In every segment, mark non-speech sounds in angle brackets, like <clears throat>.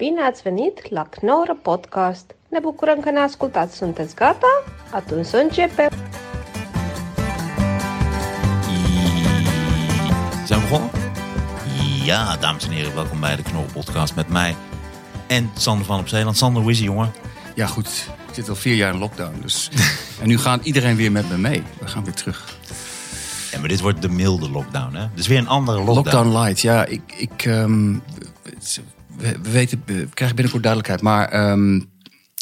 Bine ați venit la Knorr Podcast! Ne bucurăm că ne ascultați. Sunteți gata? Atunci să începem! Zijn we begonnen? Ja, dames en heren, welkom bij de Knorren Podcast met mij en Sander van op Zeeland. Sander, hoe is ie, jongen? Ja, goed. Ik zit al vier jaar in lockdown. Dus... en nu gaat iedereen weer met me mee. We gaan weer terug. Ja, maar dit wordt de milde lockdown, hè? Dus weer een andere lockdown. Lockdown light, ja. Ik, ik, ehm, we, we weten, we krijgen binnenkort duidelijkheid. Maar ehm,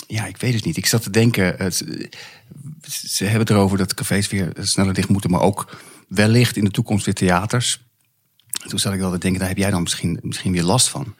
ja, ik weet het niet. Ik zat te denken, het, ze hebben het erover dat cafés weer sneller dicht moeten. Maar ook wellicht in de toekomst weer theaters. Toen zat ik wel te denken, daar heb jij dan misschien, misschien weer last van.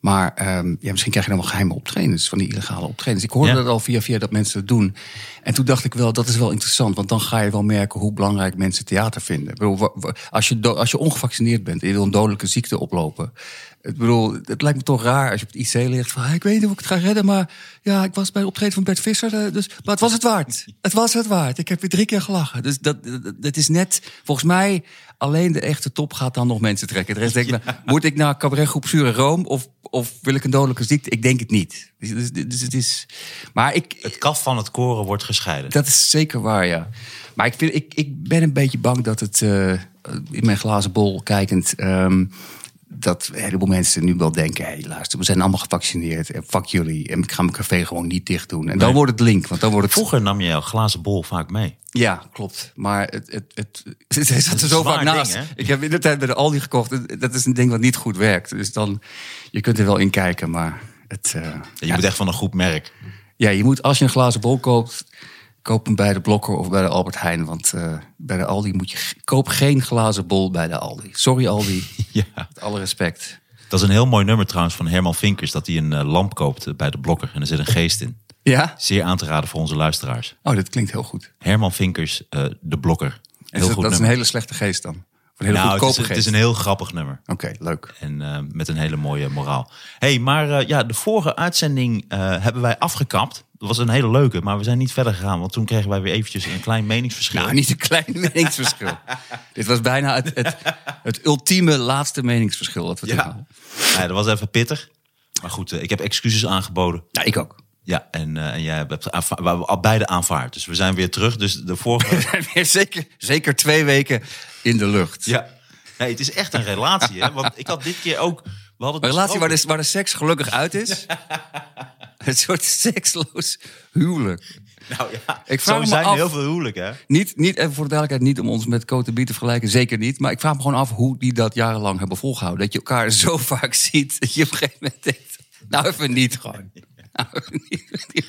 Maar ehm, ja, misschien krijg je dan wel geheime optredens, van die illegale optredens. Ik hoorde Ja. dat al via via dat mensen dat doen. En toen dacht ik wel, dat is wel interessant. Want dan ga je wel merken hoe belangrijk mensen theater vinden. Ik bedoel, als, je, als je ongevaccineerd bent en je wil een dodelijke ziekte oplopen. Ik bedoel, het lijkt me toch raar als je op het IC ligt. Van, "Ah, ik weet niet hoe ik het ga redden, maar ja, ik was bij de optreden van Bert Visser. eh, Dus, maar het was het waard. Het was het waard. Ik heb weer drie keer gelachen. Dus dat, dat, dat is net, volgens mij, alleen de echte top gaat dan nog mensen trekken. De rest denk ik, <laughs> moet ik naar cabaretgroep Zure Room of, of wil ik een dodelijke ziekte? Ik denk het niet. Dus, dus, dus het is, maar ik, Het kaf van het koren wordt gescheiden. dat is zeker waar, ja. Maar ik, vind, ik, ik ben een beetje bang dat het eh, in mijn glazen bol kijkend. ehm, dat een heleboel mensen nu wel denken: hé, hey, luister, we zijn allemaal gevaccineerd. En fuck jullie. En ik ga mijn café gewoon niet dicht doen. En dan wordt het link. Want dan wordt het. Vroeger nam je jouw glazen bol vaak mee. Ja, klopt. Maar het, het, het, <laughs> het, zat er een zo vaak ding, naast. hè? ik heb in de tijd bij de Aldi gekocht. Dat is een ding wat niet goed werkt. Dus dan, je kunt er wel in kijken, maar het. eh, Je ja. moet echt van een goed merk. Ja, je moet als je een glazen bol koopt, koop hem bij de Blokker of bij de Albert Heijn. Want eh, bij de Aldi moet je koop geen glazen bol bij de Aldi. Sorry Aldi, <laughs> Ja. met alle respect. Dat is een heel mooi nummer trouwens van Herman Vinkers. Dat hij een eh, lamp koopt eh, bij de blokker. En er zit een geest in. Ja? Zeer aan te raden voor onze luisteraars. Oh, dat klinkt heel goed. Herman Vinkers, de blokker. Heel dat, goed dat is een hele slechte geest dan. Een hele nou, het is, het is een heel grappig nummer. Oké, leuk. En met een hele mooie moraal. hey, maar ja, de vorige uitzending hebben wij afgekapt. Dat was een hele leuke, maar we zijn niet verder gegaan. Want toen kregen wij weer eventjes een klein meningsverschil. Nou, niet een klein <laughs> meningsverschil. Dit was bijna het, het, het ultieme laatste meningsverschil. Wat we toen ja. hadden. ja, dat was even pittig. Maar goed, eh, ik heb excuses aangeboden. Ja, ik ook. Ja, en, eh, en jij hebt we beide aanvaard. Dus we zijn weer terug. Dus de vorige... <laughs> Weer zeker, zeker twee weken in de lucht. ja. Nee, het is echt een relatie. Hè? Want ik had dit keer ook... We hadden Een relatie waar de, waar de seks gelukkig uit is. <laughs> <laughs> Een soort seksloos huwelijk. Nou ja, Ik zo vraag me zijn af- heel veel huwelijken. Hè? Niet, niet, even voor de duidelijkheid, niet om ons met Cote te vergelijken. Zeker niet. Maar ik vraag me gewoon af hoe die dat jarenlang hebben volgehouden. Dat je elkaar <laughs> zo vaak ziet. Dat je op een gegeven moment denkt. Nou, even niet gewoon. <laughs> Nou, even niet.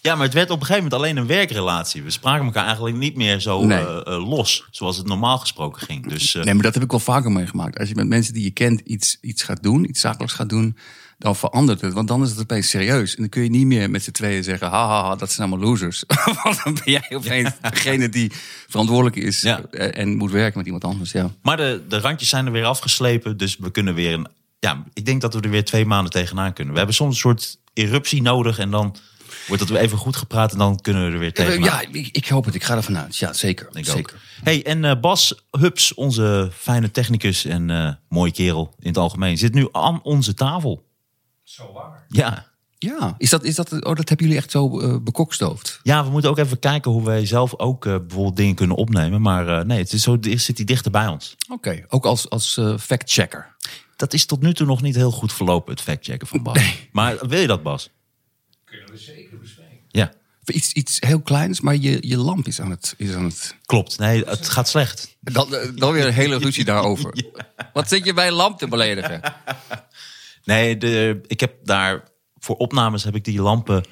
Ja, maar het werd op een gegeven moment alleen een werkrelatie. We spraken elkaar eigenlijk niet meer zo Nee. eh, eh, los, zoals het normaal gesproken ging. Dus eh, Nee, maar dat heb ik wel vaker meegemaakt. Als je met mensen die je kent iets, iets gaat doen, iets zakelijks gaat doen, dan verandert het. Want dan is het opeens serieus. En dan kun je niet meer met z'n tweeën zeggen, ha, ha, ha dat zijn allemaal losers. <laughs> Want dan ben jij opeens degene die verantwoordelijk is Ja. eh, en moet werken met iemand anders. Ja. Maar de, de randjes zijn er weer afgeslepen, dus we kunnen weer een... Ja, ik denk dat we er weer twee maanden tegenaan kunnen. We hebben soms een soort eruptie nodig en dan wordt het weer even goed gepraat en dan kunnen we er weer tegenaan. Ja, ik, ik hoop het. Ik ga ervan uit. Ja, zeker. Ik zeker. ook. Hey, en eh, Bas Hups, onze fijne technicus en eh, mooie kerel in het algemeen, zit nu aan onze tafel. Zo waar. Ja. Ja, is dat, is dat, oh, dat hebben jullie echt zo eh, bekokstoofd? Ja, we moeten ook even kijken hoe wij zelf ook eh, bijvoorbeeld dingen kunnen opnemen. Maar eh, nee, het is zo, zit hij dichter bij ons. Oké, ook als, als eh, fact-checker. Dat is tot nu toe nog niet heel goed verlopen, het factchecken van Bas. Maar wil je dat, Bas? Kunnen we zeker bespreken. Ja, Iets, iets heel kleins, maar je, je lamp is aan het... Is aan het klopt. Nee, het gaat slecht. dan, dan weer een hele ruzie daarover. <laughs> Wat zit je bij een lamp te beledigen? Nee, de, ik heb daar voor opnames heb ik die lampen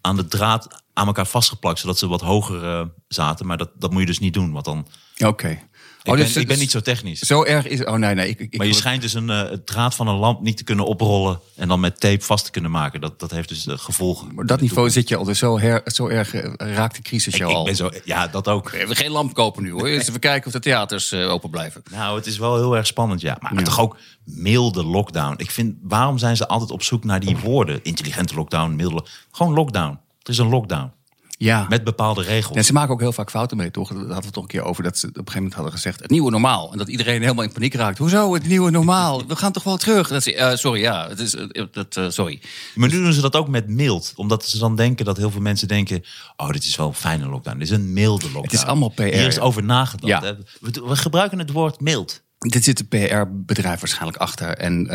aan de draad aan elkaar vastgeplakt, zodat ze wat hoger eh, zaten. Maar dat, dat moet je dus niet doen, want dan. Oké. Oh, ben, dus- ik ben dus- niet zo technisch. Zo erg is... Oh nee, nee. Ik, ik, Maar je ik- schijnt dus een eh, het draad van een lamp niet te kunnen oprollen en dan met tape vast te kunnen maken. Dat, dat heeft dus gevolgen. Maar dat niveau zit je al. Dus zo, her, zo erg eh, raakt de crisis Ik, jou ik al. ben zo, ja, dat ook. We hebben geen lamp kopen nu hoor. Eens <laughs> even kijken of de theaters eh, open blijven. Nou, het is wel heel erg spannend, ja. Maar Ja. toch ook milde lockdown. Ik vind, waarom zijn ze altijd op zoek naar die woorden? Intelligente lockdown, milde. Gewoon lockdown. Het is een lockdown. Ja. Met bepaalde regels. En ze maken ook heel vaak fouten mee, toch? Daar hadden we het toch een keer over. Dat ze op een gegeven moment hadden gezegd... het nieuwe normaal. En dat iedereen helemaal in paniek raakt. Hoezo het nieuwe normaal? We gaan toch wel terug? Dat ze, eh, sorry, ja. Het is, eh, dat, eh, sorry. Maar nu doen ze dat ook met mild. Omdat ze dan denken dat heel veel mensen denken... oh, dit is wel een fijne lockdown. Dit is een milde lockdown. Het is allemaal PR, Hier is over nagedacht. Ja. We, we gebruiken het woord mild. Dit zit een PR-bedrijf waarschijnlijk achter. En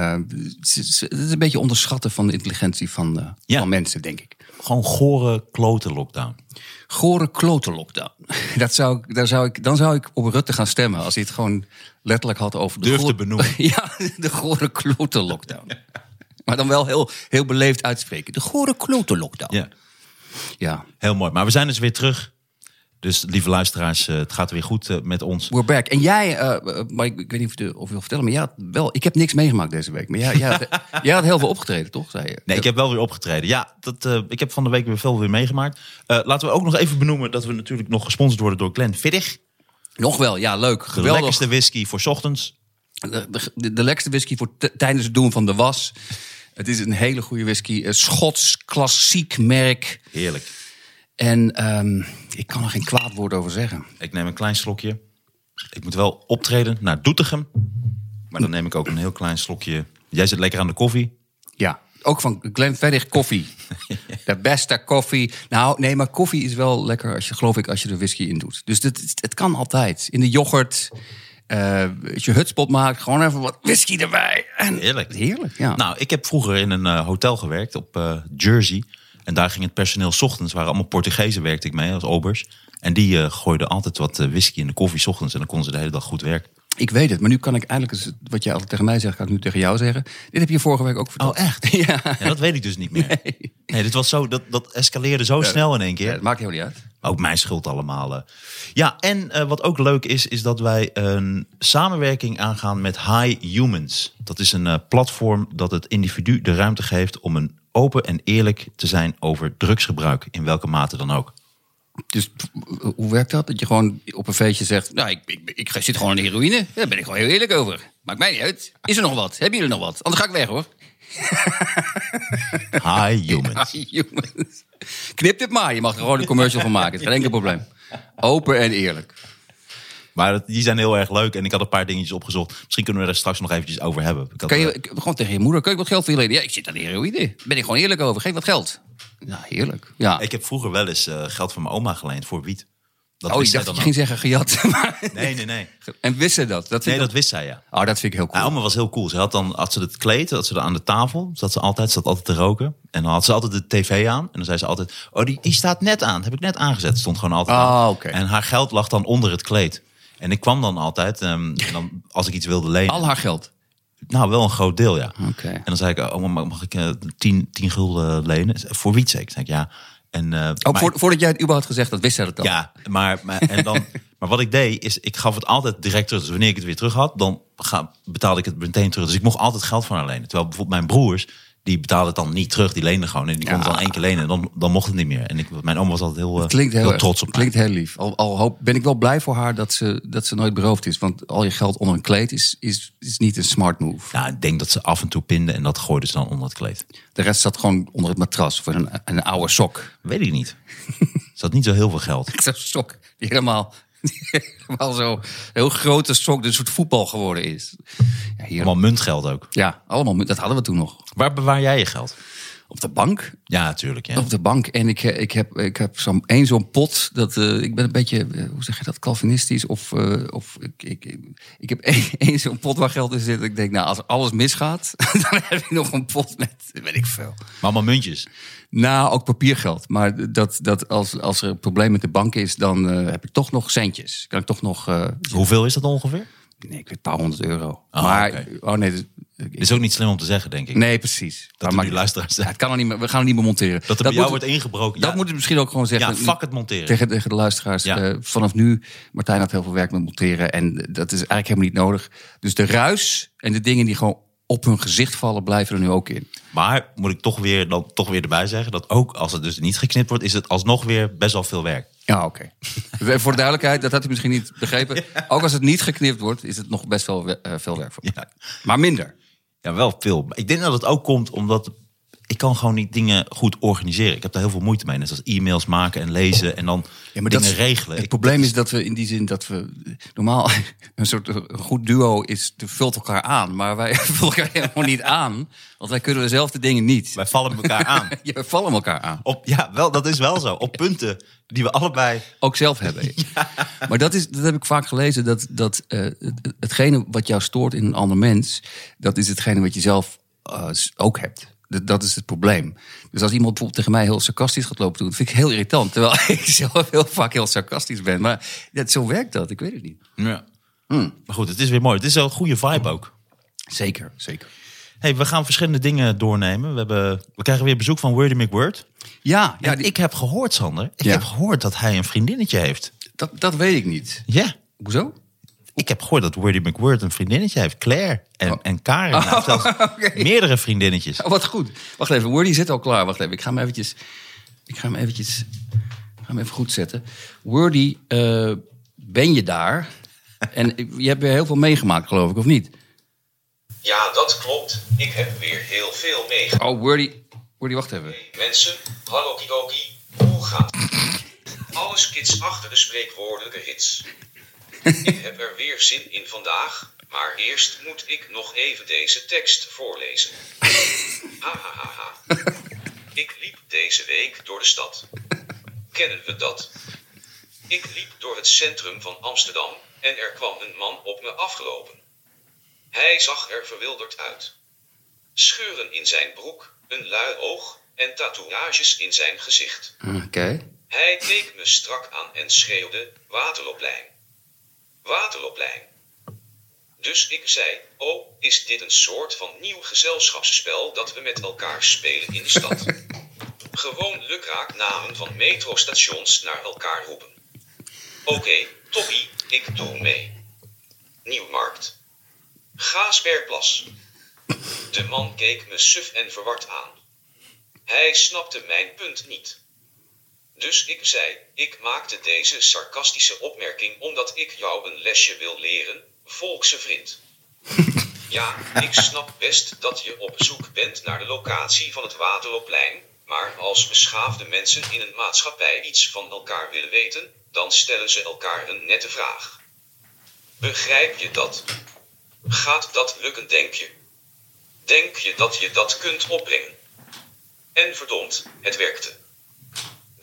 ze- het is een beetje onderschatten van de intelligentie van, eh, Ja. van mensen, denk ik. Gewoon gore klote lockdown. Gore klote lockdown. <laughs> Dat zou, ik- daar zou ik, dan zou ik op Rutte gaan stemmen. Als hij het gewoon letterlijk had over... de Durf goor- te benoemen. <laughs> ja, de gore klote lockdown. <laughs> Maar dan wel heel, heel beleefd uitspreken. De gore klote lockdown. Ja, ja. heel mooi. Maar we zijn dus weer terug. Dus lieve luisteraars, eh, het gaat weer goed eh, met ons. We're back. En jij, eh, maar ik, ik weet niet of je, of je wil vertellen, maar had wel, ik heb niks meegemaakt deze week. Maar jij, jij, had, <laughs> jij had heel veel opgetreden, toch? Zei je? Nee, ik heb wel weer opgetreden. Ja, dat, ik heb van de week weer veel weer meegemaakt. Laten we ook nog even benoemen dat we natuurlijk nog gesponsord worden door Glenn Viddig. Nog wel, ja, leuk. De Geweldig. lekkerste whisky voor 's ochtends. De, de, de lekkerste whisky voor tijdens het doen van de was. Het is een hele goede whisky. Een Schots klassiek merk. Heerlijk. En ehm, ik kan er geen kwaad woord over zeggen. Ik neem een klein slokje. Ik moet wel optreden naar Doetinchem. Maar dan neem ik ook een heel klein slokje. Jij zit lekker aan de koffie. Ja, ook van Glenfiddich koffie. <laughs> De beste koffie. Nou, nee, maar koffie is wel lekker als je, geloof ik, als je er whisky in doet. Dus het kan altijd. In de yoghurt. eh, als je hutspot maakt, gewoon even wat whisky erbij. En Heerlijk. Heerlijk, ja. Nou, ik heb vroeger in een eh, hotel gewerkt op eh, Jersey. En daar ging het personeel 's ochtends, waren allemaal Portugezen, werkte ik mee als obers. En die eh, gooiden altijd wat eh, whisky in de koffie 's ochtends. En dan konden ze de hele dag goed werken. Ik weet het, maar nu kan ik eindelijk, eens, wat jij altijd tegen mij zegt, kan ik nu tegen jou zeggen. Dit heb je vorige week ook verteld. Oh, echt? <laughs> Ja. Ja, dat weet ik dus niet meer. Nee, dit was zo, dat, dat escaleerde zo snel in één keer. Ja, dat maakt helemaal niet uit. Ook mijn schuld allemaal. eh. Ja, en wat ook leuk is, is dat wij een samenwerking aangaan met High Humans. Dat is een platform dat het individu de ruimte geeft om een open en eerlijk te zijn over drugsgebruik, in welke mate dan ook. Dus eh, hoe werkt dat? Dat je gewoon op een feestje zegt, nou, ik, ik, ik zit gewoon aan de heroïne. Daar ben ik gewoon heel eerlijk over. Maakt mij niet uit. Is er nog wat? Hebben jullie nog wat? Anders ga ik weg, hoor. <laughs> High <laughs> Humans. Jongens. Knip dit maar. Je mag er gewoon een commercial van maken. Geen enkel probleem. Open en eerlijk. Maar dat- die zijn heel erg leuk en ik had een paar dingetjes opgezocht. Misschien kunnen we er straks nog eventjes over hebben. Ik had, Kan je eh, ik- gewoon tegen je moeder, kan ik wat geld voor je lenen? Ja, ik zit aan de heroïne. Ben ik gewoon eerlijk over. Geef wat geld. Ja, heerlijk. Ja. ik heb vroeger wel eens eh, geld van mijn oma geleend voor wiet. Dat oh, ik dacht dat je ging zeggen gejat. <laughs> Nee, nee, nee. en wist ze dat? dat Nee, dat wist zij, ja. Oh, dat vind ik heel cool. Mijn oma was heel cool. Ze had dan, had ze het kleed, had ze er aan de tafel, zat ze altijd, zat altijd te roken. En dan had ze altijd de tv aan. En dan zei ze altijd, oh, die, die staat net aan. Heb ik net aangezet. Stond gewoon altijd aan. oké. En haar geld lag dan onder het kleed. En ik kwam dan altijd, en <laughs> dan, als ik iets wilde lenen. Al haar geld. Nou, wel een groot deel, ja. Oké. En dan zei ik, oh, mag mag ik eh, tien, tien gulden lenen? Voor wiet, zei ik. Zei ik, ja. En, eh, Ook voor, voordat jij het überhaupt gezegd had, wist zij dat dan? ja, maar, maar, en dan, <laughs> maar wat ik deed, is ik gaf het altijd direct terug. Dus wanneer ik het weer terug had, dan ga, betaalde ik het meteen terug. Dus ik mocht altijd geld van haar lenen. Terwijl bijvoorbeeld mijn broers, die betaalden het dan niet terug. Die leenden gewoon en die het dan één keer lenen. En dan, dan mocht het niet meer. En ik, mijn oma was altijd heel, eh, Klinkt heel, trots op mij. Klinkt heel lief. Al, al hoop, ben ik wel blij voor haar dat ze, dat ze nooit beroofd is. Want al je geld onder een kleed is, is, is niet een smart move. Nou, ik denk dat ze af en toe pinden en dat gooiden ze dan onder het kleed. De rest zat gewoon onder het matras. Of een, een oude sok. Weet ik niet. <laughs> Ze had niet zo heel veel geld. <laughs> Zo'n sok die helemaal, <laughs> helemaal zo heel grote sok. Die een soort voetbal geworden is. Ja, hier, Allemaal muntgeld ook. ja, allemaal. Dat hadden we toen nog. Waar bewaar jij je geld? Op de bank. Ja, natuurlijk. Ja. Op de bank. En ik, ik heb, ik heb zo'n één zo'n pot. Dat, eh, ik ben een beetje, eh, hoe zeg je dat, Calvinistisch. Of, eh, of ik, ik, ik heb één, <laughs> één zo'n pot waar geld in zit. Ik denk, nou, als alles misgaat, <laughs> dan heb ik nog een pot met, weet ik veel. Maar allemaal muntjes. Nou, ook papiergeld. Maar dat, dat als, als er een probleem met de bank is, dan eh, heb ik toch nog centjes. Kan ik toch nog, eh, Hoeveel is dat ongeveer? nee, ik weet een paar honderd euro. Oh, maar, oh nee, dus- Is ook niet slim om te zeggen, denk ik. nee, precies. Dat Maar die luisteraars ja, het kan er niet meer, we gaan het niet meer monteren. Dat er bij jou moet- wordt ingebroken. Dat ja, moet ik misschien ook gewoon zeggen. ja, fuck het monteren. Tegen, tegen de luisteraars. Ja. eh, vanaf nu, Martijn had heel veel werk met monteren. En dat is eigenlijk helemaal niet nodig. Dus de ruis en de dingen die gewoon op hun gezicht vallen, blijven er nu ook in. Maar moet ik toch weer, dan, toch weer erbij zeggen... dat ook als het dus niet geknipt wordt... is het alsnog weer best wel veel werk. Ja, oké. Even Voor de duidelijkheid, dat had u misschien niet begrepen. <laughs> Ook als het niet geknipt wordt, is het nog best wel we- eh, veel werk voor. Ja. Maar minder. Ja, wel veel. Ik denk dat het ook komt omdat... ik kan gewoon niet dingen goed organiseren. Ik heb daar heel veel moeite mee. Net als e-mails maken en lezen en dan Ja, maar dingen dat regelen. Het Ik- probleem is dat we in die zin dat we normaal <laughs> een soort een goed duo is, vult elkaar aan, maar wij <laughs> vullen elkaar helemaal niet aan, want wij kunnen dezelfde dingen niet. wij vallen elkaar aan. <laughs> Ja, we vallen elkaar aan. Op, ja, wel, dat is wel zo. Op punten die we allebei. Ook zelf hebben. Maar dat, is, dat heb ik vaak gelezen. Dat, dat eh, het- hetgene wat jou stoort in een ander mens, dat is hetgene wat je zelf eh, ook hebt. Dat, is het probleem. Dus als iemand bijvoorbeeld tegen mij heel sarcastisch gaat lopen doen, vind ik heel irritant. Terwijl <laughs> ik zelf heel vaak heel sarcastisch ben. Maar dat, zo werkt dat. Ik weet het niet. Ja. Maar goed, het is weer mooi. Het is wel een goede vibe ook. Zeker, zeker. Hey, we gaan verschillende dingen doornemen. We, hebben, we krijgen weer bezoek van Wordy McWord. Ja, ja die- ik heb gehoord, Sander. Ik Ja. heb gehoord dat hij een vriendinnetje heeft. dat, dat weet ik niet. Ja. Hoezo? Ik heb gehoord dat Wordy McWord een vriendinnetje heeft. Claire en, en Karin. Hij heeft zelfs <laughs> meerdere vriendinnetjes. Oh, wat goed. Wacht even, Wordy zit al klaar. Wacht even, ik ga hem eventjes... Ik ga hem eventjes... Ik ga hem even goed zetten. Wordy, eh, ben je daar? <laughs> En je hebt weer heel veel meegemaakt, geloof ik, of niet? Ja, dat klopt. Ik heb weer heel veel meegemaakt. Oh, Wordy... Wordy, wacht even. Hey, mensen, hallo Kidoki, hoe gaat het? <laughs> Alles kids achter de spreekwoordelijke hits. Ik heb er weer zin in vandaag, maar eerst moet ik nog even deze tekst voorlezen. Ha ha ha ha. Ik liep deze week door de stad. Kennen we dat? Ik liep door het centrum van Amsterdam en er kwam een man op me afgelopen. Hij zag er verwilderd uit. Scheuren in zijn broek, een lui oog en tatoeages in zijn gezicht. Oké. Hij keek me strak aan en schreeuwde: Waterlooplijn. Waterlooplijn. Dus ik zei: Oh, is dit een soort van nieuw gezelschapsspel dat we met elkaar spelen in de stad? <laughs> Gewoon lukraak namen van metrostations naar elkaar roepen. Oké, toppie, ik doe mee. Nieuwmarkt. Gaasperplas. De man keek me suf en verward aan. Hij snapte mijn punt niet. Dus ik zei: Ik maakte deze sarcastische opmerking omdat ik jou een lesje wil leren, volkse vriend. <laughs> Ja, ik snap best dat je op zoek bent naar de locatie van het Waterloopplein, maar als beschaafde mensen in een maatschappij iets van elkaar willen weten, dan stellen ze elkaar een nette vraag. Begrijp je dat? Gaat dat lukken, denk je? Denk je dat je dat kunt opbrengen? En verdomd, het werkte.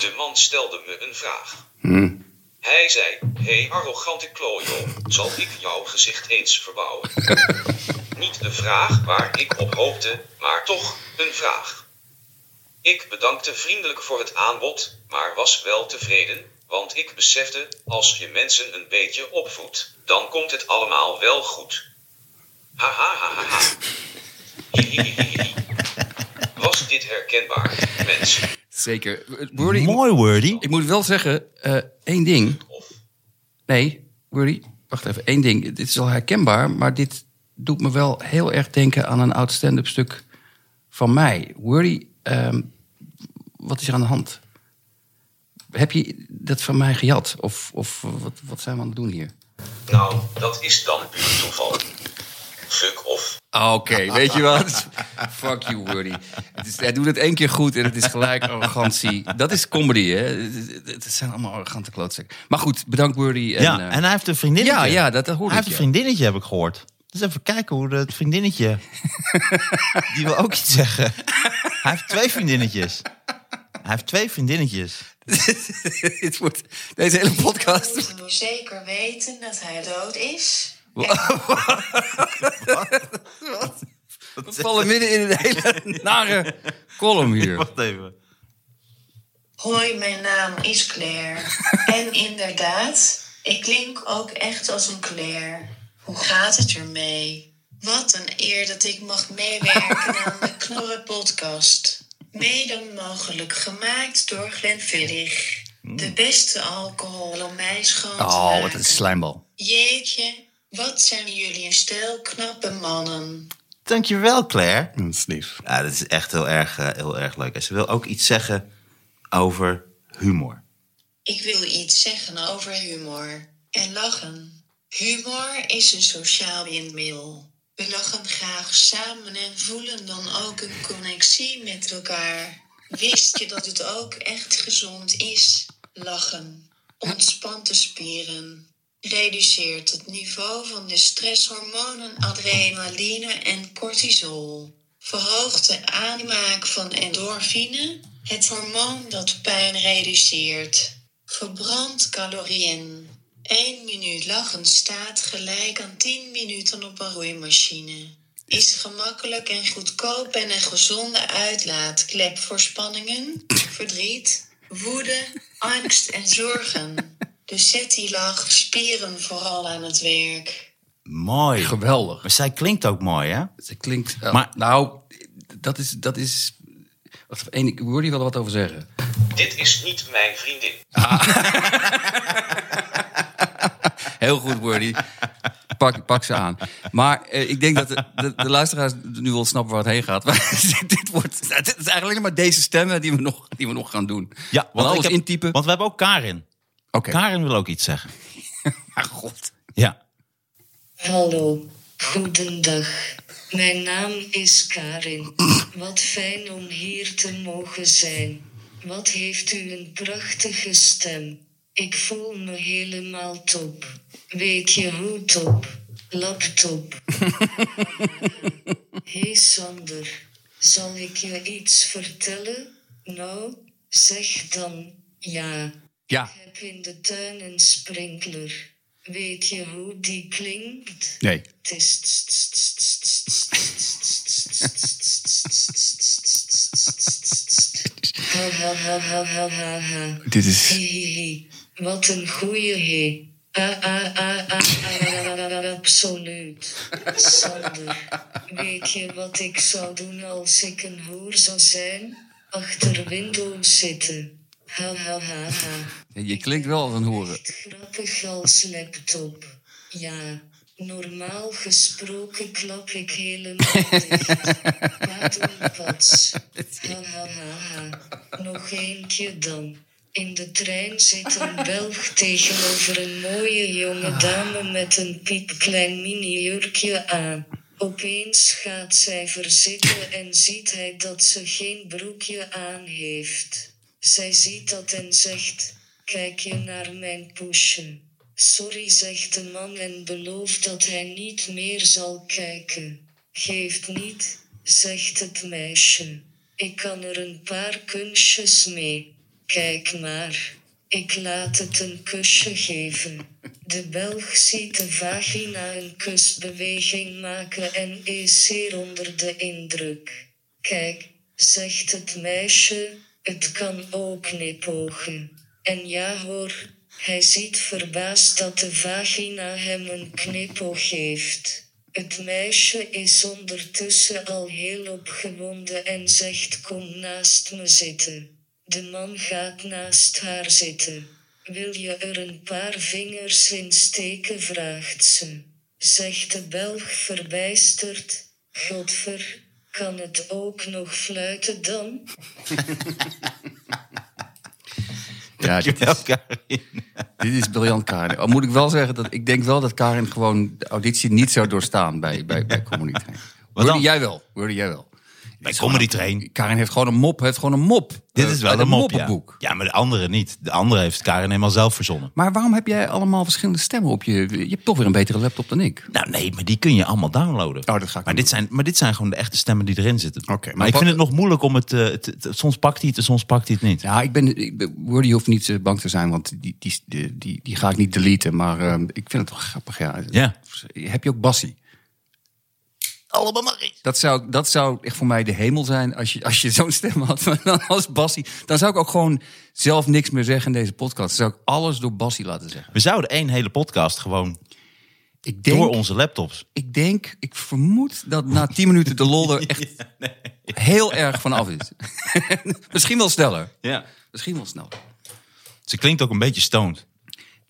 De man stelde me een vraag. Hij zei: Hé, hey, arrogante klojo, zal ik jouw gezicht eens verbouwen? <laughs> Niet de vraag waar ik op hoopte, maar toch een vraag. Ik bedankte vriendelijk voor het aanbod, maar was wel tevreden, want ik besefte: als je mensen een beetje opvoedt, dan komt het allemaal wel goed. Ha ha ha ha ha. Hi, hi, hi, hi, hi. Was dit herkenbaar, mensen? Zeker. Wordy, ik, Mooi, Wordy. ik moet wel zeggen, eh, één ding. Of Nee, Wordy, wacht even. Één ding. Dit is wel herkenbaar, maar dit doet me wel heel erg denken aan een oud stand-up stuk van mij. Wordy, ehm, wat is er aan de hand? Heb je dat van mij gejat? Of, of wat, wat zijn we aan het doen hier? Nou, dat is dan puur toeval. Fuck off. Oké, weet je wat? <laughs> Fuck you. Het is, hij doet het één keer goed en het is gelijk arrogantie. Dat is comedy, hè? Het- zijn allemaal arrogante klootzakken. Maar goed, bedankt, Wordy. En, ja, eh, en hij heeft een vriendinnetje. ja, ja, dat, dat Hij ik. heeft een vriendinnetje, heb ik gehoord. Dus even kijken hoe het vriendinnetje... <laughs> Die wil ook iets zeggen. Hij heeft twee vriendinnetjes. Hij heeft twee vriendinnetjes. <laughs> Dit wordt, deze hele podcast. Moeten we zeker weten dat hij dood is? <laughs> We vallen midden in een hele <laughs> nare column hier. Wacht even. Hoi, mijn naam is Claire. <laughs> en inderdaad, ik klink ook echt als een Claire. Hoe gaat het ermee? Wat een eer dat ik mag meewerken aan de Knorren podcast. Mede mogelijk gemaakt door Glenfiddich. De beste alcohol om mij schoon te Oh, wat een slijmbal. Jeetje, wat zijn jullie een stel knappe mannen. Dankjewel, Claire. Dat is lief. Ja, dat is echt heel erg, eh, heel erg leuk. En ze wil ook iets zeggen over humor. Ik wil iets zeggen over humor en lachen. Humor is een sociaal windmiddel. We lachen graag samen en voelen dan ook een connectie met elkaar. Wist je dat het ook echt gezond is? Lachen ontspant de spieren, reduceert het niveau van de stresshormonen adrenaline en cortisol, verhoogt de aanmaak van endorfine, het hormoon dat pijn reduceert, verbrandt calorieën. 1 minuut lachen staat gelijk aan 10 minuten op een roeimachine. Is gemakkelijk en goedkoop en een gezonde uitlaatklep voor spanningen, verdriet, woede, angst en zorgen. Dus zet die lach spieren vooral aan het werk. Mooi. Geweldig. Maar zij klinkt ook mooi, hè? Ze klinkt... Maar- nou, dat is... Dat is wacht ik wil hier wel wat over zeggen. Dit is niet mijn vriendin. <laughs> Heel goed, Wordy. Pak, pak ze aan. Maar eh, ik denk dat de, de, de luisteraars nu wel snappen waar het heen gaat. <laughs> Maar dit, wordt, dit is eigenlijk alleen maar deze stemmen die we nog, die we nog gaan doen. Ja, want alles heb- intypen. Want we hebben ook Karin. Oké. Karin wil ook iets zeggen. Maar <laughs> god. Ja. Hallo, goedendag. Mijn naam is Karin. Wat fijn om hier te mogen zijn. Wat heeft u een prachtige stem. Ik voel me helemaal top. Weet je hoe top? Laptop. <laughs> hey Sander, zal ik je iets vertellen? Nou, zeg dan ja. Ja. Ik heb in de tuin een sprinkler. Weet je hoe die klinkt? Nee. Het is. Dit is... Wat een goeie he. Ah, ah, ah, absoluut. Sander, weet je wat ik zou doen als ik een hoer zou zijn? Achter Windows zitten. Ha ha ha ha. Je klinkt wel als een horen. Grappig als laptop. Ja, normaal gesproken klap ik helemaal <laughs> dicht. Ha ha ha ha. Nog eentje dan. In de trein zit een Belg <laughs> tegenover een mooie jonge dame met een piepklein mini-jurkje aan. Opeens gaat zij verzitten en ziet hij dat ze geen broekje aan heeft. Zij ziet dat en zegt: Kijk je naar mijn poesje? Sorry, zegt de man en belooft dat hij niet meer zal kijken. Geeft niet, zegt het meisje. Ik kan er een paar kunstjes mee. Kijk maar. Ik laat het een kusje geven. De Belg ziet de vagina een kusbeweging maken en is zeer onder de indruk. Kijk, zegt het meisje, het kan ook knipogen. En ja hoor, hij ziet verbaasd dat de vagina hem een knipoog geeft. Het meisje is ondertussen al heel opgewonden en zegt kom naast me zitten. De man gaat naast haar zitten. Wil je er een paar vingers in steken? vraagt ze. Zegt de Belg verbijsterd. Godver, kan het ook nog fluiten dan? <laughs> Ja, dit is, Karin. <laughs> dit is briljant, Karin. Al moet ik wel zeggen dat ik denk wel dat Karin gewoon de auditie niet zou doorstaan bij, bij, bij. Wat Hoorde dan? jij wel? Hoorde jij wel? Bij Comedy Train. Karin heeft gewoon een mop. Heeft gewoon een mop. Dit is wel een mop, ja. maar de andere niet. De andere heeft Karin helemaal zelf verzonnen. Maar waarom heb jij allemaal verschillende stemmen op je? Je hebt toch weer een betere laptop dan ik. Nou nee, maar die kun je allemaal downloaden. Oh, dat ga ik maar, doen. dit zijn, maar dit zijn gewoon de echte stemmen die erin zitten. Oké, maar maar ik vind het nog moeilijk om het... eh, het- het- soms pakt hij het en soms pakt hij het niet. Ja, ik ben, ik Wordy hoeft niet eh, bang te zijn, want die, die, die, die, die ga ik niet deleten. Maar eh, ik vind het toch grappig. Ja. Ja. Heb je ook Bassie? Allemaal maar eens. Dat zou, dat zou echt voor mij de hemel zijn als je, als je <laughs> zo'n stem had. Als Bassie. Dan zou ik ook gewoon zelf niks meer zeggen in deze podcast. Dan zou ik alles door Bassie laten zeggen. We zouden één hele podcast gewoon Ik denk, door onze laptops. ik denk, ik vermoed dat na tien minuten de lol er <laughs> echt heel erg van af is. <laughs> Misschien wel sneller. Ja. Misschien wel sneller. Ze klinkt ook een beetje stoned.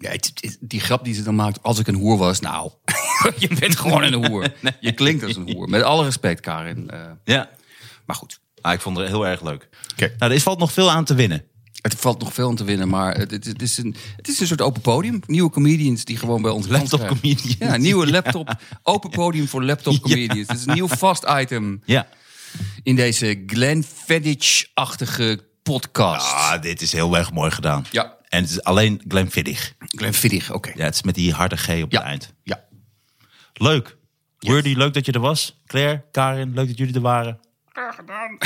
Ja, het- het- die grap die ze dan maakt, als ik een hoer was, nou, <laughs> je bent gewoon een hoer. <laughs> Je klinkt als een hoer. Met alle respect, Karin. eh, Ja. maar goed. Ah, ik vond het heel erg leuk. Oké. Nou, er valt nog veel aan te winnen. Het valt nog veel aan te winnen, maar het, het, is een, het is een soort open podium. Nieuwe comedians die gewoon bij ons Laptop comedians. Ja, nieuwe <laughs> laptop. Open podium voor laptop Ja. comedians. Het is een nieuw vast item Ja. in deze Glenn Fiddich-achtige podcast. Ah, dit is heel erg mooi gedaan. Ja. En het is alleen Glenn Fiddig. Glenn Fiddich, oké. Ja, het is met die harde G op Ja. het eind. Ja. Leuk. Wordy, leuk dat je er was. Claire, Karin, leuk dat jullie er waren. Graag gedaan. <laughs>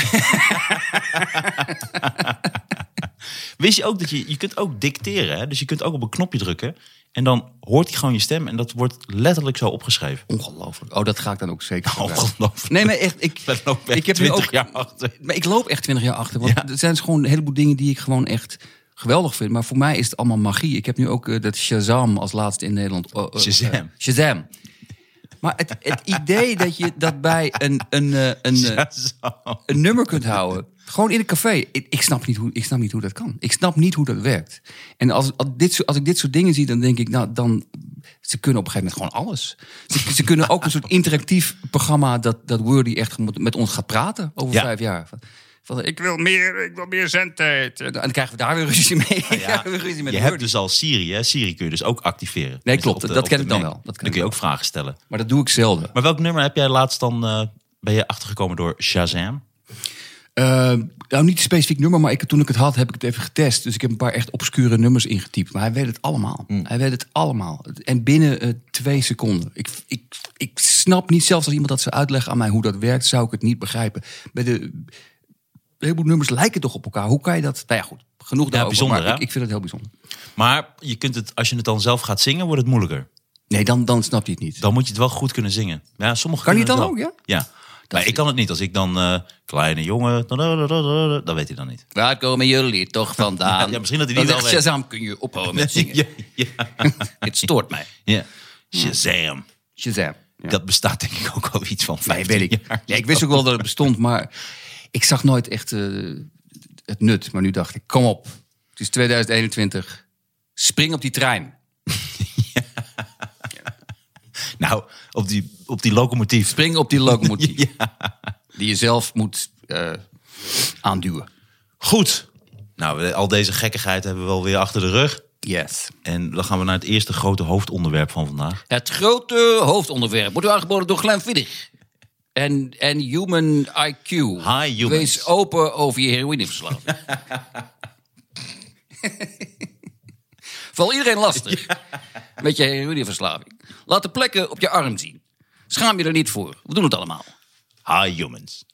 Wist je ook dat je, je kunt ook dicteren. Hè? Dus je kunt ook op een knopje drukken. En dan hoort hij gewoon je stem. En dat wordt letterlijk zo opgeschreven. Ongelooflijk. Oh, dat ga ik dan ook zeker. Ongelooflijk. Nee, maar echt, ik, <laughs> ben ook echt ik heb nu 20 ook, jaar achter. Maar ik loop echt 20 jaar achter. Want Ja. er zijn dus gewoon een heleboel dingen die ik gewoon echt geweldig vind. Maar voor mij is het allemaal magie. Ik heb nu ook eh, dat Shazam als laatste in Nederland. oh, eh, Shazam. eh, Shazam. Maar het, het idee dat je dat bij een, een, eh, een, een nummer kunt houden. Gewoon in een café. Ik, ik, snap niet hoe, ik snap niet hoe dat kan. Ik snap niet hoe dat werkt. En als, als, dit, als ik dit soort dingen zie, dan denk ik, nou, dan. Ze kunnen op een gegeven moment gewoon alles. Ze, ze kunnen ook een soort interactief programma dat, dat Wordy echt met, met ons gaat praten over Ja. vijf jaar. Van, ik wil meer, ik wil meer zendtijd. En dan krijgen we daar weer ruzie mee. Krijgen <laughs> we ruzie met Je hebt dus al Siri. Hè? Siri kun je dus ook activeren. Nee, klopt. de- Dat ken ik dan wel. Dat dan kun je ook vragen stellen. Maar dat doe ik zelden. Maar welk nummer heb jij laatst dan... eh, ben je achtergekomen door Shazam? Eh, nou, niet een specifiek nummer, maar ik, toen ik het had, heb ik het even getest. Dus ik heb een paar echt obscure nummers ingetypt. Maar hij weet het allemaal. Hmm. Hij weet het allemaal. En binnen eh, twee seconden. Ik, ik, ik snap niet, zelfs als iemand dat zou uitleggen aan mij hoe dat werkt, zou ik het niet begrijpen. Bij de, heleboel nummers lijken toch op elkaar. Hoe kan je dat? Nou ja, goed. Genoeg daarover. bijzonder, ik, ik vind het heel bijzonder. Maar je kunt het, als je het dan zelf gaat zingen, wordt het moeilijker. Nee, dan, dan snap je het niet. Dan moet je het wel goed kunnen zingen. Ja, sommigen Kan je dan wel. ook, ja? Ja. Maar ik kan het niet. Als ik dan eh, kleine jongen, dan weet hij dan niet. Waar komen jullie toch <laughs> vandaan? Ja, misschien dat hij die Dan wel weet. Shazam, kun je ophouden met <laughs> zingen. Ja, ja, <laughs> Het stoort mij. ja. Shazam. Shazam. Ja. Dat bestaat denk ik ook al iets van Nee, 15 weet ik. jaar. Ja, ik wist ook wel dat het bestond, maar ik zag nooit echt eh, het nut. Maar nu dacht ik, kom op. Het is 2021. Spring op die trein. <laughs> Nou, op die, op die locomotief. Spring op die locomotief. <laughs> Die je zelf moet eh, aanduwen. Goed. Nou, al deze gekkigheid hebben we wel weer achter de rug. Yes. En dan gaan we naar het eerste grote hoofdonderwerp van vandaag. Het grote hoofdonderwerp wordt u aangeboden door Glenn Viddig. En, en Human IQ. Hi, humans. Wees open over je heroïneverslaving. <laughs> Val iedereen lastig met je heroïneverslaving. Laat de plekken op je arm zien. Schaam je er niet voor. We doen het allemaal. Hi humans.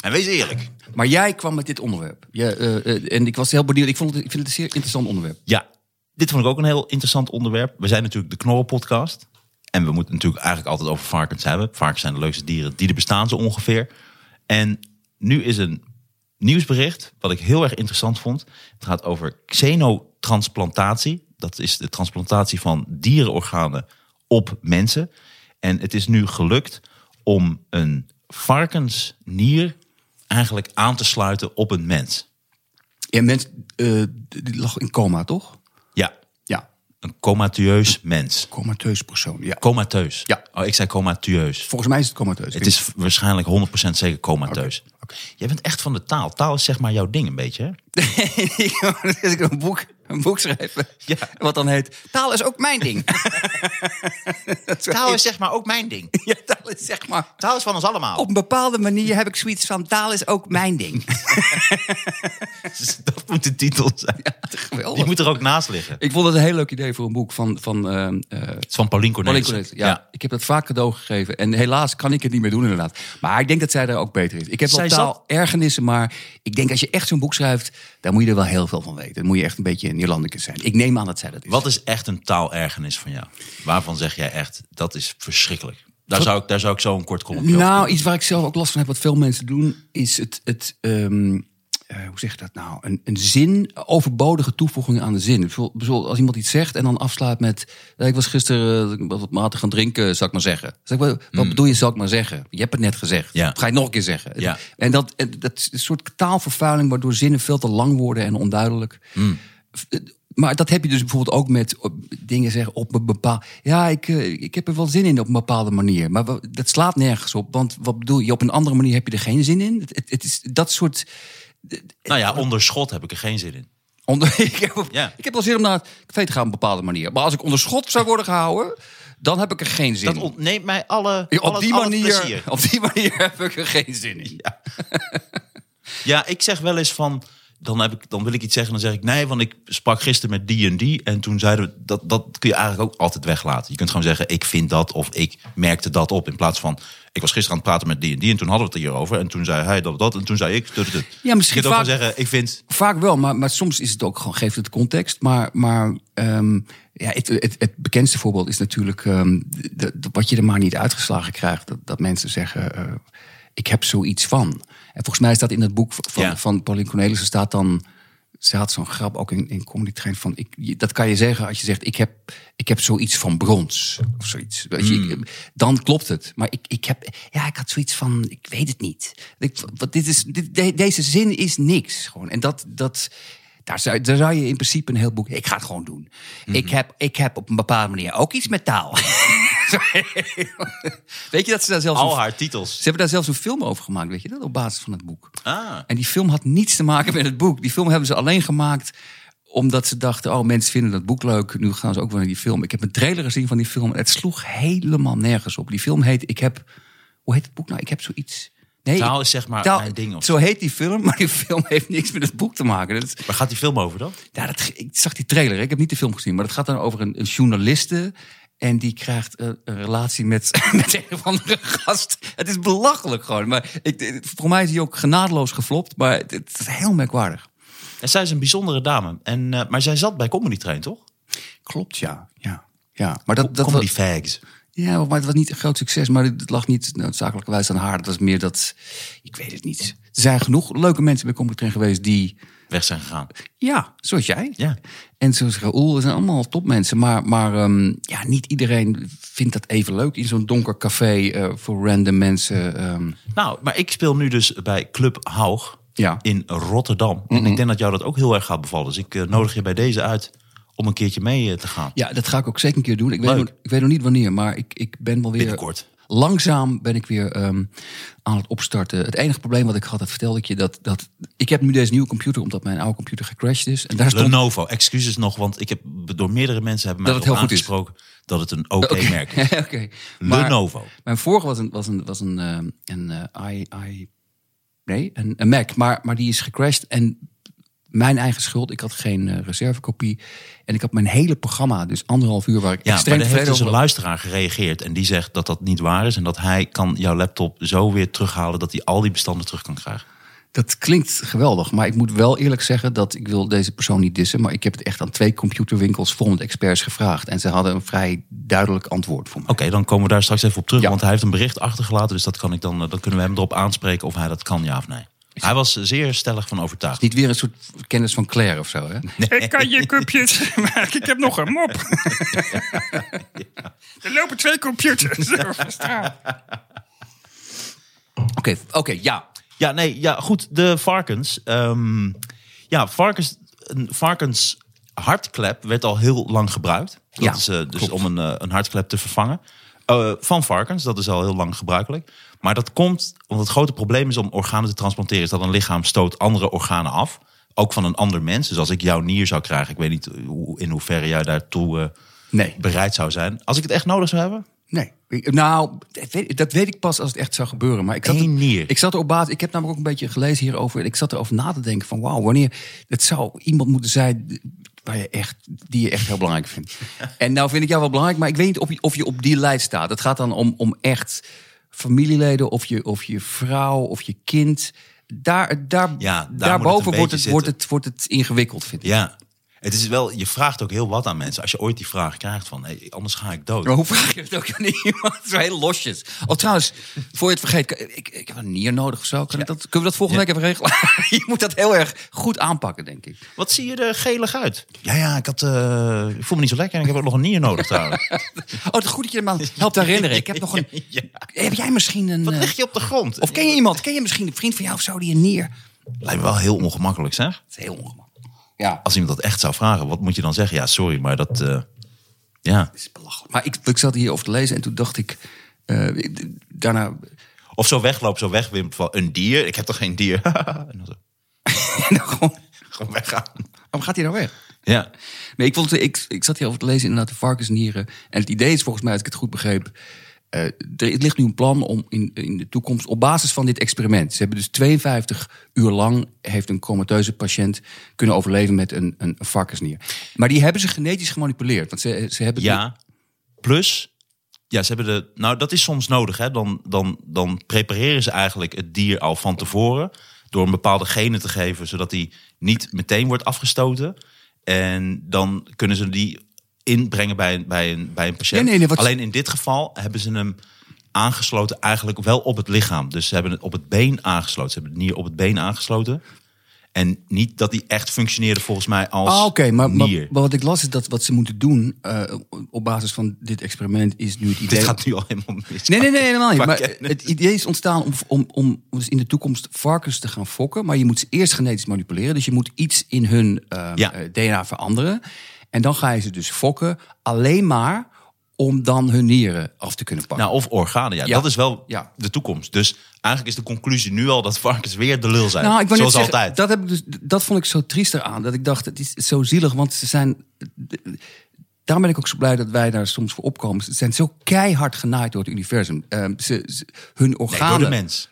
En wees eerlijk. Maar jij kwam met dit onderwerp. Eh, eh, en ik was heel benieuwd. Ik, vond het, ik vind het een zeer interessant onderwerp. Ja, dit vond ik ook een heel interessant onderwerp. We zijn natuurlijk de Knorren podcast. En we moeten natuurlijk eigenlijk altijd over varkens hebben. Varkens zijn de leukste dieren die er bestaan zo ongeveer. En nu is een nieuwsbericht wat ik heel erg interessant vond. Het gaat over xenotransplantatie. Dat is de transplantatie van dierenorganen op mensen. En het is nu gelukt om een varkensnier eigenlijk aan te sluiten op een mens. En mensen, eh, die lag in coma, toch? Een comatieus mens. Comateus persoon. Ja. Comateus. Ja. Oh, ik zei comatieus. Volgens mij is het comateus. Het is waarschijnlijk 100% zeker comateus. Jij bent echt van de taal. Taal is zeg maar jouw ding een beetje, hè? <laughs> Ik een boek, een boek schrijf, Ja. wat dan heet... Taal is ook mijn ding. <laughs> Taal is zeg maar ook mijn ding. <laughs> Ja, taal is zeg maar... Taal is van ons allemaal. Op een bepaalde manier heb ik zoiets van... taal is ook mijn ding. <laughs> Dat moet de titel zijn. Geweldig. Die moet er ook naast liggen. Ik vond het een heel leuk idee voor een boek van... van eh, eh, Het is van Pauline. Cornelissen. Ja, ik heb dat vaak cadeau gegeven. En helaas kan ik het niet meer doen inderdaad. Maar ik denk dat zij er ook beter is. Ik heb wel Zij taal zat- ergernissen, maar ik denk als je echt zo'n boek schrijft... daar moet je er wel heel veel van weten. Dan moet je echt een beetje een Nederlandicus zijn. Ik neem aan dat zij dat is. Wat is echt een taalergernis van jou? Waarvan zeg jij echt, dat is verschrikkelijk. Daar zou ik, daar zou ik zo een kort column over Nou, iets waar ik zelf ook last van heb, wat veel mensen doen, is het. het ehm, eh, hoe zeg je dat nou? Een, een zin, overbodige toevoegingen aan de zin. Bijvoorbeeld, als iemand iets zegt en dan afslaat met. "Ja, ik was gisteren eh, wat matig gaan drinken, zal ik maar zeggen. Zeg wat wat bedoel je, zal ik maar zeggen? Je hebt het net gezegd. Hmm. Ja. Ga je nog een keer zeggen? Ja. En dat, dat is een soort taalvervuiling, waardoor zinnen veel te lang worden en onduidelijk. Hmm. Maar dat heb je dus bijvoorbeeld ook met dingen zeggen op een bepaald. Ja, ik, eh, ik heb er wel zin in op een bepaalde manier. Maar dat slaat nergens op. Want wat bedoel je? Op een andere manier heb je er geen zin in. Het, het, is dat soort. Nou ja, onder schot heb ik er geen zin in. Onder, <laughs> ik, heb, Ja. ik heb wel zin om naar het café te gaan op een bepaalde manier. Maar als ik onder schot zou worden gehouden, dan heb ik er geen zin Dat in. ontneemt mij alle, Ja, al op, het- die manier, op die <laughs> manier heb ik er geen zin in. Ja, ik zeg wel eens van. Dan, heb ik, dan wil ik iets zeggen, dan zeg ik nee, want ik sprak gisteren met die en die. En toen zeiden we, dat, dat kun je eigenlijk ook altijd weglaten. Je kunt gewoon zeggen, ik vind dat of ik merkte dat op. In plaats van, ik was gisteren aan het praten met die en die. En toen hadden we het hierover. En toen zei hij dat dat. En toen zei ik, tut. Ja, misschien Je vaak- zeggen, ik vind... Vaak wel, maar, maar soms is het ook gewoon, geeft het context. Maar, maar ehm, ja, het, het, het bekendste voorbeeld is natuurlijk ehm, de- de- wat je er maar niet uitgeslagen krijgt. Dat, dat mensen zeggen, eh, ik heb zoiets van. En volgens mij staat in het boek van, Ja. van Pauline Cornelissen staat dan... Ze had zo'n grap ook in, in Comedy Train van... Ik, je- dat kan je zeggen als je zegt, ik heb, ik heb zoiets van brons. Of zoiets. Weet je, ik- dan klopt het. Maar ik, ik heb... Ja, ik had zoiets van... Ik weet het niet. Ik, wat, dit is, dit, de- deze zin is niks. Gewoon. En dat... dat daar zou, daar zou je in principe een heel boek... Ik ga het gewoon doen. ik, heb, ik heb op een bepaalde manier ook iets met taal. <laughs> <laughs> weet je dat ze daar zelfs... Al een- haar titels. ze hebben daar zelfs een film over gemaakt, weet je dat? Op basis van het boek. Ah. En die film had niets te maken met het boek. Die film hebben ze alleen gemaakt omdat ze dachten... oh, mensen vinden dat boek leuk, nu gaan ze ook wel naar die film. Ik heb een trailer gezien van die film. Het sloeg helemaal nergens op. Die film heet... Ik heb, hoe heet het boek nou? Ik heb zoiets... Nee, Taal is zeg maar taal- mijn ding of Zo heet die film, <laughs> maar die film heeft niks met het boek te maken. Dat Waar gaat die film over dan? ja, dat, ik zag die trailer, ik heb niet de film gezien, maar het gaat dan over een, een journaliste. En die krijgt een, een relatie met, <laughs> met een of andere gast. Het is belachelijk gewoon. Maar ik, voor mij is hij ook genadeloos geflopt. Maar het, het is heel merkwaardig. En zij is een bijzondere dame. En, eh, maar zij zat bij Comedy Train, toch? Klopt, ja. ja, ja. Maar dat, dat Comedy was, Fags. ja, maar het was niet een groot succes. Maar het lag niet noodzakelijkerwijs aan haar. Het was meer dat, ik weet het niet. Er zijn genoeg leuke mensen bij Comedy Train geweest die... Weg zijn gegaan. Ja, zoals jij. Ja. En zoals Raoul, zijn allemaal topmensen. Maar, maar ehm, ja, niet iedereen vindt dat even leuk in zo'n donker café eh, voor random mensen. ehm. Nou, maar ik speel nu dus bij Club Haug Ja. in Rotterdam. En ik denk dat jou dat ook heel erg gaat bevallen. Dus ik eh, nodig je bij deze uit om een keertje mee eh, te gaan. Ja, dat ga ik ook zeker een keer doen. Ik weet, nog, ik weet nog niet wanneer, maar ik, ik ben wel weer... Binnenkort. Langzaam ben ik weer ehm, aan het opstarten. Het enige probleem wat ik had, dat vertelde ik je, dat, dat ik heb nu deze nieuwe computer, omdat mijn oude computer gecrashed is. En daar stond Lenovo, excuses nog, want ik heb door meerdere mensen hebben mij Dat het erop heel goed is. aangesproken dat het een oké merk is. <laughs> Oké. Maar Lenovo. Mijn vorige was een, was een, was een, eh, een eh, i, i, nee, een, een Mac, maar, maar die is gecrashed. En mijn eigen schuld, ik had geen eh, reservekopie. En ik had mijn hele programma, dus anderhalf uur, waar ik Ja, maar extreem er heeft dus een luisteraar gereageerd en die zegt dat dat niet waar is en dat hij kan jouw laptop zo weer terughalen dat hij al die bestanden terug kan krijgen. Dat klinkt geweldig, maar ik moet wel eerlijk zeggen dat ik wil deze persoon niet dissen. Maar ik heb het echt aan twee computerwinkels vol met experts gevraagd. En ze hadden een vrij duidelijk antwoord voor me. Oké, dan komen we daar straks even op terug, Ja. want hij heeft een bericht achtergelaten, dus dat kan ik dan, dan kunnen we hem erop aanspreken of hij dat kan, ja of nee. Hij was zeer stellig van overtuigd. Niet weer een soort kennis van Claire of zo, hè? Ik kan je cupjes, <laughs> maar ik heb nog een mop. <laughs> Er lopen twee computers <laughs> over straat. Oké, oké, ja. Ja, nee, ja, goed. De varkens. ehm, ja, varkens, een varkens hartklep werd al heel lang gebruikt. Dat Ja, is eh, dus klopt. om een, eh, een hartklep te vervangen. Eh, van varkens, dat is al heel lang gebruikelijk. Maar dat komt, want het grote probleem is om organen te transplanteren, is dat een lichaam stoot andere organen af. Ook van een ander mens. Dus als ik jouw nier zou krijgen, ik weet niet hoe, in hoeverre jij daartoe Nee. bereid zou zijn. Als ik het echt nodig zou hebben, Nee. Nou, dat weet, dat weet ik pas als het echt zou gebeuren. Maar ik zat, Eén nier. ik zat er op basis. Ik heb namelijk ook een beetje gelezen hierover. Ik zat erover na te denken van wauw, wanneer het zou iemand moeten zijn waar je echt, die je echt heel belangrijk vindt. <laughs> En nou vind ik jou wel belangrijk, maar ik weet niet of je, of je op die lijst staat. Het gaat dan om, om echt familieleden of je, of je vrouw of je kind. Daar, daar, Ja, daar daarboven het een wordt, het, wordt, het, wordt het ingewikkeld, vind ik. ja. Het is wel, je vraagt ook heel wat aan mensen. Als je ooit die vraag krijgt van, hey, anders ga ik dood. Maar hoe vraag je het ook aan <laughs> iemand? Zo heel losjes. Oh, trouwens, voor je het vergeet, ik, ik heb een nier nodig of zo. Ik dat, kunnen we dat volgende week even regelen? <laughs> je moet dat heel erg goed aanpakken, denk ik. Wat zie je er gelig uit? Ja, ja, ik, had, eh, ik voel me niet zo lekker en ik heb ook nog een nier nodig trouwens. <laughs> Oh, het is goed dat je me helpt herinneren. Ik heb nog een. Ja. Heb jij misschien een. Wat eh, lig je op de grond? of ken je iemand? Ken je misschien een vriend van jou of zo die een nier? Lijkt me wel heel ongemakkelijk, zeg. Dat is heel ongemakkelijk. Ja, Als iemand dat echt zou vragen, wat moet je dan zeggen? Ja, sorry, maar dat... eh, ja. dat is belachelijk. Maar ik, ik zat hierover te lezen en toen dacht ik. eh, ik- daarna. Of zo wegloop, zo wegwimp van een dier. Ik heb toch geen dier? <laughs> En dan zo. en <laughs> dan gewoon, Gewoon weggaan. waarom gaat hij nou weg? Ja. Nee, ik, vond, ik, ik zat hierover te lezen, inderdaad, de varkensnieren. En het idee is volgens mij, als ik het goed begreep... eh, er ligt nu een plan om in, in de toekomst, op basis van dit experiment... ze hebben dus 52 uur lang, heeft een comateuze patiënt... kunnen overleven met een, een, varkensnier. Maar die hebben ze genetisch gemanipuleerd. Want ze, ze hebben Ja. Plus, ja, ze hebben de. Nou, dat is soms nodig. Hè? Dan, dan, dan prepareren ze eigenlijk het dier al van tevoren. Door een bepaalde genen te geven, zodat die niet meteen wordt afgestoten. En dan kunnen ze die inbrengen bij een, bij een, bij een patiënt. Nee, nee, Alleen in dit geval hebben ze hem aangesloten eigenlijk wel op het lichaam. Dus ze hebben het op het been aangesloten. Ze hebben het nier op het been aangesloten. En niet dat die echt functioneerde volgens mij als Ah, oké, maar, maar, wat ik las is dat wat ze moeten doen eh, op basis van dit experiment is nu het idee. Dit gaat nu al helemaal mis. Nee, nee, nee, helemaal niet. Maar kennis. het idee is ontstaan om, om, om dus in de toekomst varkens te gaan fokken. Maar je moet ze eerst genetisch manipuleren. Dus je moet iets in hun eh, Ja. eh, DNA veranderen. En dan ga je ze dus fokken alleen maar om dan hun nieren af te kunnen pakken. Nou, of organen, ja. Ja. Dat is wel Ja. de toekomst. Dus eigenlijk is de conclusie nu al dat varkens weer de lul zijn. Nou, ik Zoals zeggen, altijd. Dat, heb ik dus, dat vond ik zo triest eraan. Dat ik dacht, het is zo zielig, want ze zijn... Daarom ben ik ook zo blij dat wij daar soms voor opkomen. Ze zijn zo keihard genaaid door het universum. Ehm, ze, ze- hun Nee, organen... door de mens.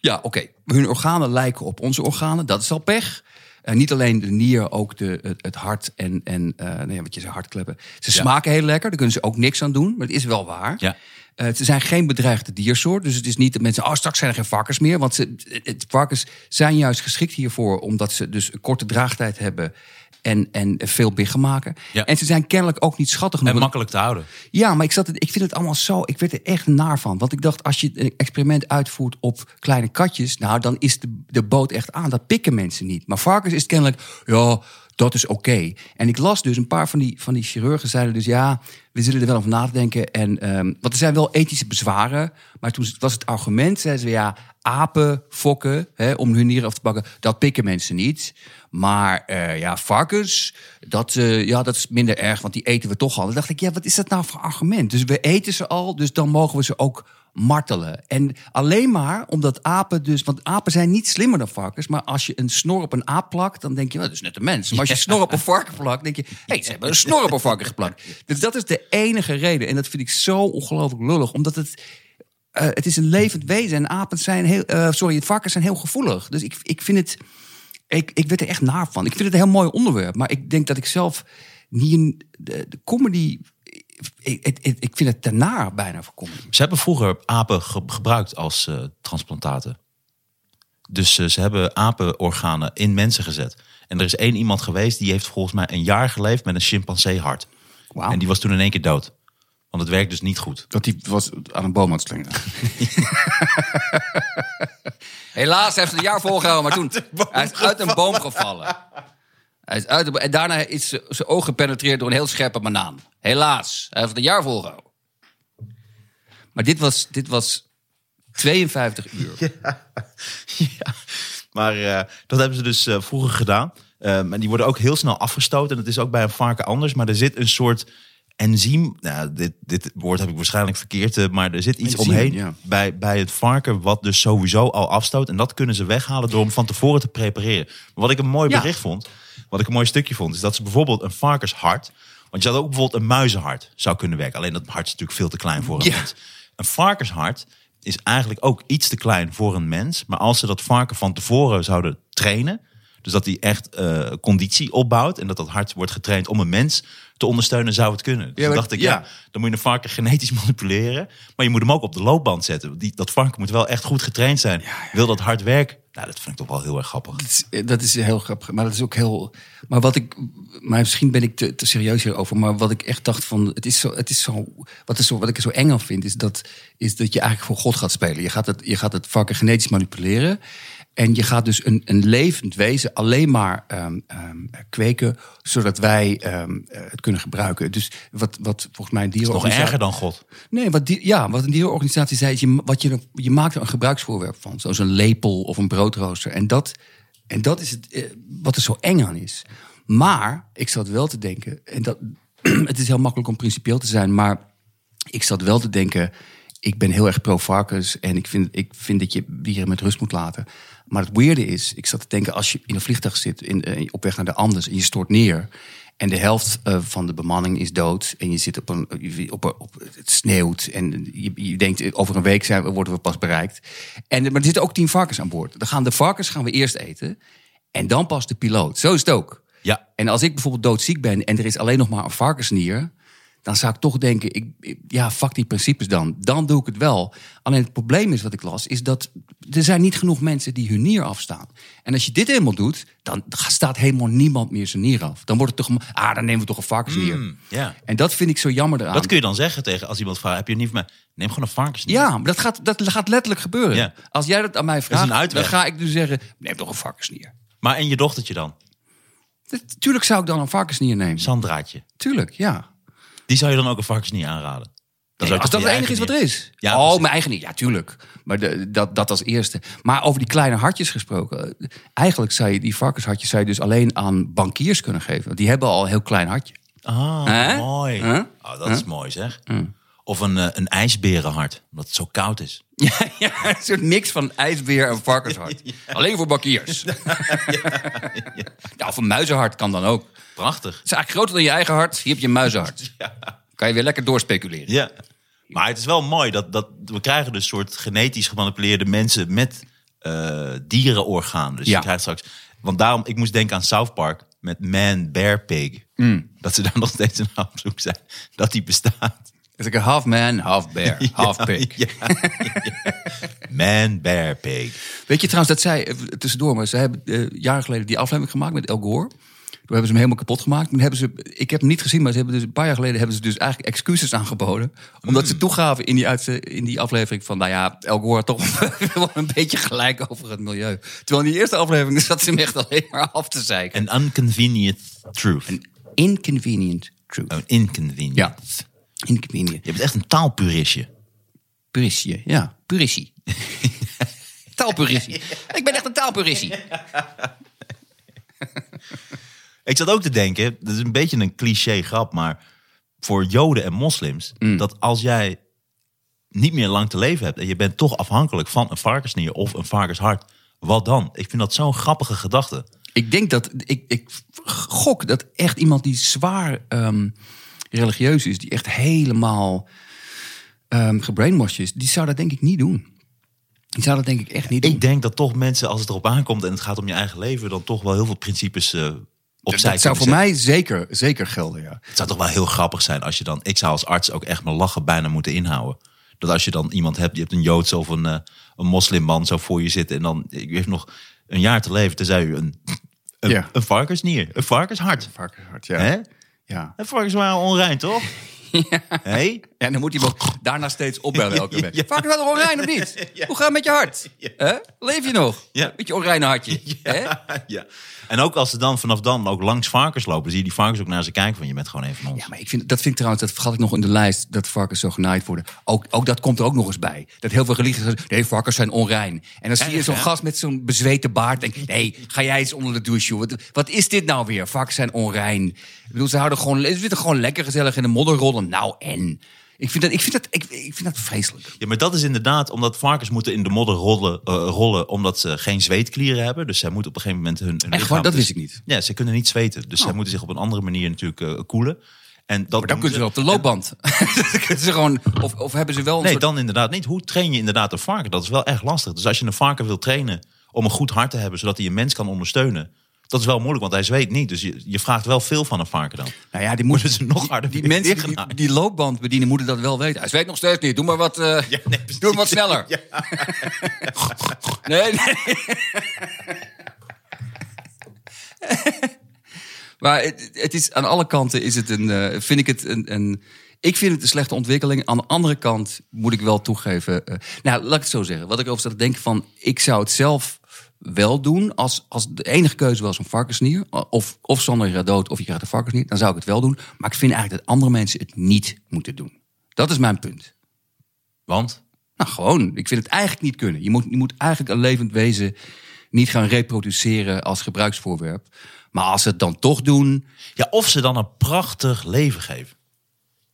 Ja, oké. Hun organen lijken op onze organen. Dat is al pech. En niet alleen de nier, ook de, het, het hart en, en eh, nee, wat je zei, hartkleppen. Ze smaken heel lekker, daar kunnen ze ook niks aan doen. Maar het is wel waar. Ja. Eh, ze zijn geen bedreigde diersoort. Dus het is niet dat mensen, oh, straks zijn er geen varkens meer. Want ze, het, het- varkens zijn juist geschikt hiervoor, omdat ze dus een korte draagtijd hebben. En, en veel biggen maken. Ja. En ze zijn kennelijk ook niet schattig genoeg. En makkelijk te houden. Ja, maar ik, zat, ik vind het allemaal zo. Ik werd er echt naar van. Want ik dacht, als je een experiment uitvoert op kleine katjes. Nou, dan is de, de boot echt aan. Dat pikken mensen niet. Maar varkens is kennelijk. Ja, dat is oké. En ik las dus een paar van die, van die chirurgen zeiden dus ja. We zullen er wel over nadenken. En, ehm, want er zijn wel ethische bezwaren. Maar toen was het argument, zeiden ze ja. Apen fokken hè, om hun nieren af te pakken. Dat pikken mensen niet. Maar eh, ja, varkens, dat, eh, ja, dat is minder erg, want die eten we toch al. Dan dacht ik, ja, wat is dat nou voor argument? Dus we eten ze al, dus dan mogen we ze ook martelen. En alleen maar omdat apen dus... Want apen zijn niet slimmer dan varkens. Maar als je een snor op een aap plakt, dan denk je... "Nou, dat is net een mens. Maar als je een snor op een varken plakt, denk je... hey, ze hebben een snor op een varken geplakt. <laughs> Dus dat is de enige reden. En dat vind ik zo ongelooflijk lullig. Omdat het... eh, het is een levend wezen en apen zijn heel... eh, sorry, varkens zijn heel gevoelig. Dus ik, ik vind het... Ik, ik werd er echt naar van. Ik vind het een heel mooi onderwerp. Maar ik denk dat ik zelf niet een... De, de comedy... Ik, ik, ik ik vind het naar bijna voor comedy. Ze hebben vroeger apen ge- gebruikt als eh, transplantaten. Dus eh, ze hebben apenorganen in mensen gezet. En er is één iemand geweest die heeft volgens mij een jaar geleefd met een chimpansee hart. Wauw. En die was toen in één keer dood. Want het werkt dus niet goed. Dat hij was aan een boom aan het slingeren. <laughs> Helaas heeft het een jaar volgehouden, maar toen hij is uit een boom gevallen. Hij is uit de, en daarna is zijn oog gepenetreerd door een heel scherpe banaan. Helaas, hij heeft een jaar volgehouden. Maar dit was, dit was 52 <laughs> uur. Ja, maar eh, dat hebben ze dus eh, vroeger gedaan. Ehm, en die worden ook heel snel afgestoten. En dat is ook bij een varken anders. Maar er zit een soort enzym. Nou, dit, dit woord heb ik waarschijnlijk verkeerd. eh, maar er zit iets Enzym, omheen ja. bij, bij het varken. Wat dus sowieso al afstoot. En dat kunnen ze weghalen door hem van tevoren te prepareren. Maar wat ik een mooi bericht vond. Wat ik een mooi stukje vond. Is dat ze bijvoorbeeld een varkenshart. Want je had ook bijvoorbeeld een muizenhart zou kunnen werken. Alleen dat hart is natuurlijk veel te klein voor een Ja. mens. Een varkenshart is eigenlijk ook iets te klein voor een mens. Maar als ze dat varken van tevoren zouden trainen. Dus dat hij echt eh, conditie opbouwt. En dat dat hart wordt getraind om een mens te ondersteunen, zou het kunnen. Dus Ja, dacht ik, ja. ja. dan moet je een varken genetisch <laughs> manipuleren. Maar je moet hem ook op de loopband zetten. Die, dat varken moet wel echt goed getraind zijn. Wil dat hard werken? Nou, dat vind ik toch wel heel erg grappig. Dat is, eh, dat is heel grappig. Maar dat is ook heel. Maar wat ik. Maar misschien ben ik te, te serieus hierover. Maar wat ik echt dacht van. Het is zo. Het is zo wat, is zo, wat ik er zo eng aan vind. Is dat, is dat je eigenlijk voor God gaat spelen. Je gaat het, je gaat het genetisch manipuleren. En je gaat dus een, een levend wezen alleen maar ehm, ehm, kweken. Zodat wij ehm, eh, het kunnen gebruiken. Dus wat, wat volgens mij een Nog dierenorganisatie. erger dan God. Nee, wat, die, ja, wat een dierenorganisatie zei, is je, wat je, je maakt er een gebruiksvoorwerp van. Zoals een lepel of een broodrooster. En dat, en dat is het, eh, wat er zo eng aan is. Maar ik zat wel te denken, en dat, <clears throat> het is heel makkelijk om principieel te zijn, maar ik zat wel te denken, ik ben heel erg pro-varkens en ik vind, ik vind dat je dieren met rust moet laten. Maar het weirde is, ik zat te denken, als je in een vliegtuig zit in, eh, op weg naar de Andes en je stort neer. En de helft eh, van de bemanning is dood. En je zit op een. Op, een- op, het sneeuwt. En je, je denkt, over een week zijn, we- worden we pas bereikt. En, maar er zitten ook tien varkens aan boord. Dan gaan de varkens gaan we eerst eten. En dan pas de piloot. Zo is het ook. Ja. En als ik bijvoorbeeld doodziek ben en er is alleen nog maar een varkensnier. Dan zou ik toch denken, ik, ja, fuck die principes dan. Dan doe ik het wel. Alleen het probleem is wat ik las, is dat er zijn niet genoeg mensen die hun nier afstaan. En als je dit helemaal doet, dan staat helemaal niemand meer zijn nier af. Dan wordt het toch, ah, dan nemen we toch een varkensnier. Mm, ja. En dat vind ik zo jammer eraan. Dat kun je dan zeggen tegen als iemand vraagt: heb je niet meer? Neem gewoon een varkensnier. Ja, maar dat gaat, dat gaat letterlijk gebeuren. Als jij dat aan mij vraagt, dan ga ik dus zeggen, neem toch een varkensnier. Maar en je dochtertje dan? Tuurlijk zou ik dan een varkensnier nemen. Sandraatje. Tuurlijk, ja. Die zou je dan ook een varkensnier aanraden? Dan Nee, zou je als dat het enige is wat er is. Ja, oh, precies. mijn eigen niet. Ja, tuurlijk. Maar de, dat, dat als eerste. Maar over die kleine hartjes gesproken. Eigenlijk zou je die varkenshartjes zou je dus alleen aan bankiers kunnen geven. Want die hebben al een heel klein hartje. Ah, mooi. Oh, dat is mooi zeg. Of een, eh, een ijsberenhart, omdat het zo koud is. <laughs> Ja, ja, een soort mix van ijsbeer en varkenshart. <laughs> Alleen voor bankiers. <laughs> Ja, of een muizenhart kan dan ook. Het Prachtig. is eigenlijk groter dan je eigen hart. Hier heb je een muizenhart. Kan je weer lekker doorspeculeren. Ja. Maar het is wel mooi dat, dat we krijgen dus soort genetisch gemanipuleerde mensen met eh dierenorgaan. Dus Ja. je krijgt straks. Want daarom, ik moest denken aan South Park met Man Bear Pig. Mm. Dat ze daar nog steeds naar op zoek zijn. Dat die bestaat. Is een half man, half bear, <laughs> half pig. Ja, ja. <laughs> Man Bear Pig. Weet je trouwens dat zij, even tussendoor, maar ze hebben eh, jaren geleden die aflevering gemaakt met El Gore. Toen hebben ze hem helemaal kapot gemaakt. Toen hebben ze, ik heb hem niet gezien, maar ze hebben dus een paar jaar geleden hebben ze dus eigenlijk excuses aangeboden. Omdat ze toegaven in die, uitze- in die aflevering van, nou ja, El Gore had toch <laughs> wel een beetje gelijk over het milieu. Terwijl in die eerste aflevering zat ze hem echt alleen maar af te zeiken. An inconvenient truth. Een inconvenient truth. Een inconvenient. Ja. Inconvenient. Je bent echt een taalpuristje. Purissie, ja. Purissie. <laughs> taalpurissie. Ik ben echt een taalpurissie. <laughs> Ik zat ook te denken, dat is een beetje een cliché grap, maar voor Joden en moslims, Mm. dat als jij niet meer lang te leven hebt en je bent toch afhankelijk van een varkensnier of een varkenshart, wat dan? Ik vind dat zo'n grappige gedachte. Ik denk dat, ik, ik gok dat echt iemand die zwaar ehm, religieus is, die echt helemaal ehm gebrainwashed is, die zou dat denk ik niet doen. Die zou dat denk ik echt niet doen. Ik denk dat toch mensen, als het erop aankomt en het gaat om je eigen leven, dan toch wel heel veel principes eh opzij dat zou voor mij zeker, zeker gelden, ja. Het zou toch wel heel grappig zijn als je dan... Ik zou als arts ook echt mijn lachen bijna moeten inhouden. Dat als je dan iemand hebt, je hebt een Joodse of een, eh, een moslimman zo voor je zitten... en dan u heeft nog een jaar te leven, tenzij u een, een, Ja. een varkensnier, een varkenshart. Varkenshart, ja. Hè? Ja. En varkens waren onrein, toch? <laughs> Hey? En dan moet hij daarna steeds opbellen elke <laughs> week. Ja. Vaak wel onrein of niet? <laughs> Hoe gaat het met je hart? Leef je nog? Ja. Met je onreine hartje. Ja. En ook als ze dan vanaf dan ook langs varkens lopen... zie je die varkens ook naar ze kijken van... je bent gewoon even van ons. Ja, maar ik vind, dat vind ik trouwens, dat vergat ik nog in de lijst, dat varkens zo genaaid worden. Ook, ook dat komt er ook nog eens bij. Dat heel veel religies zeggen, nee, varkens zijn onrein. En dan zie je zo'n gast met zo'n bezweten baard. Denk, nee, ga jij eens onder de douche. Wat, wat is dit nou weer? Varkens zijn onrein. Ik bedoel, ze houden gewoon, ze zitten gewoon lekker gezellig in de modder rollen. Nou, en? Ik vind dat, ik vind dat, ik, ik vind dat vreselijk. Ja, maar dat is inderdaad omdat varkens moeten in de modder rollen, eh, rollen omdat ze geen zweetklieren hebben. Dus zij moeten op een gegeven moment hun, hun Echt waar? Dat dus- wist ik niet. Ja, ze kunnen niet zweten. Dus zij Oh. moeten zich op een andere manier natuurlijk eh, koelen. En dat Maar dan kunnen ze wel op de loopband. <laughs> kunnen ze gewoon, of, of hebben ze wel een Nee, soort- dan inderdaad niet. Hoe train je inderdaad een varken? Dat is wel echt lastig. Dus als je een varken wil trainen om een goed hart te hebben, zodat hij een mens kan ondersteunen. Dat is wel moeilijk, want hij zweet niet. Dus je, je vraagt wel veel van een varken dan. Nou ja, die moeten ze nog harder Die weer mensen die, die loopband bedienen moeten dat wel weten. Hij weet nog steeds niet. Doe maar wat, eh, nee, doe maar wat sneller. <laughs> Nee, nee. <laughs> maar het, het is, aan alle kanten is het een, eh, vind ik het een, een... Ik vind het een slechte ontwikkeling. Aan de andere kant moet ik wel toegeven... eh, nou, laat ik het zo zeggen. Wat ik over te denken van... Ik zou het zelf wel doen als, als de enige keuze was een varkensnier. Of, of Sander gaat dood of je krijgt een varkensnier. Dan zou ik het wel doen. Maar ik vind eigenlijk dat andere mensen het niet moeten doen. Dat is mijn punt. Want? Nou, gewoon. Ik vind het eigenlijk niet kunnen. Je moet, je moet eigenlijk een levend wezen niet gaan reproduceren als gebruiksvoorwerp. Maar als ze het dan toch doen. Ja, of ze dan een prachtig leven geven.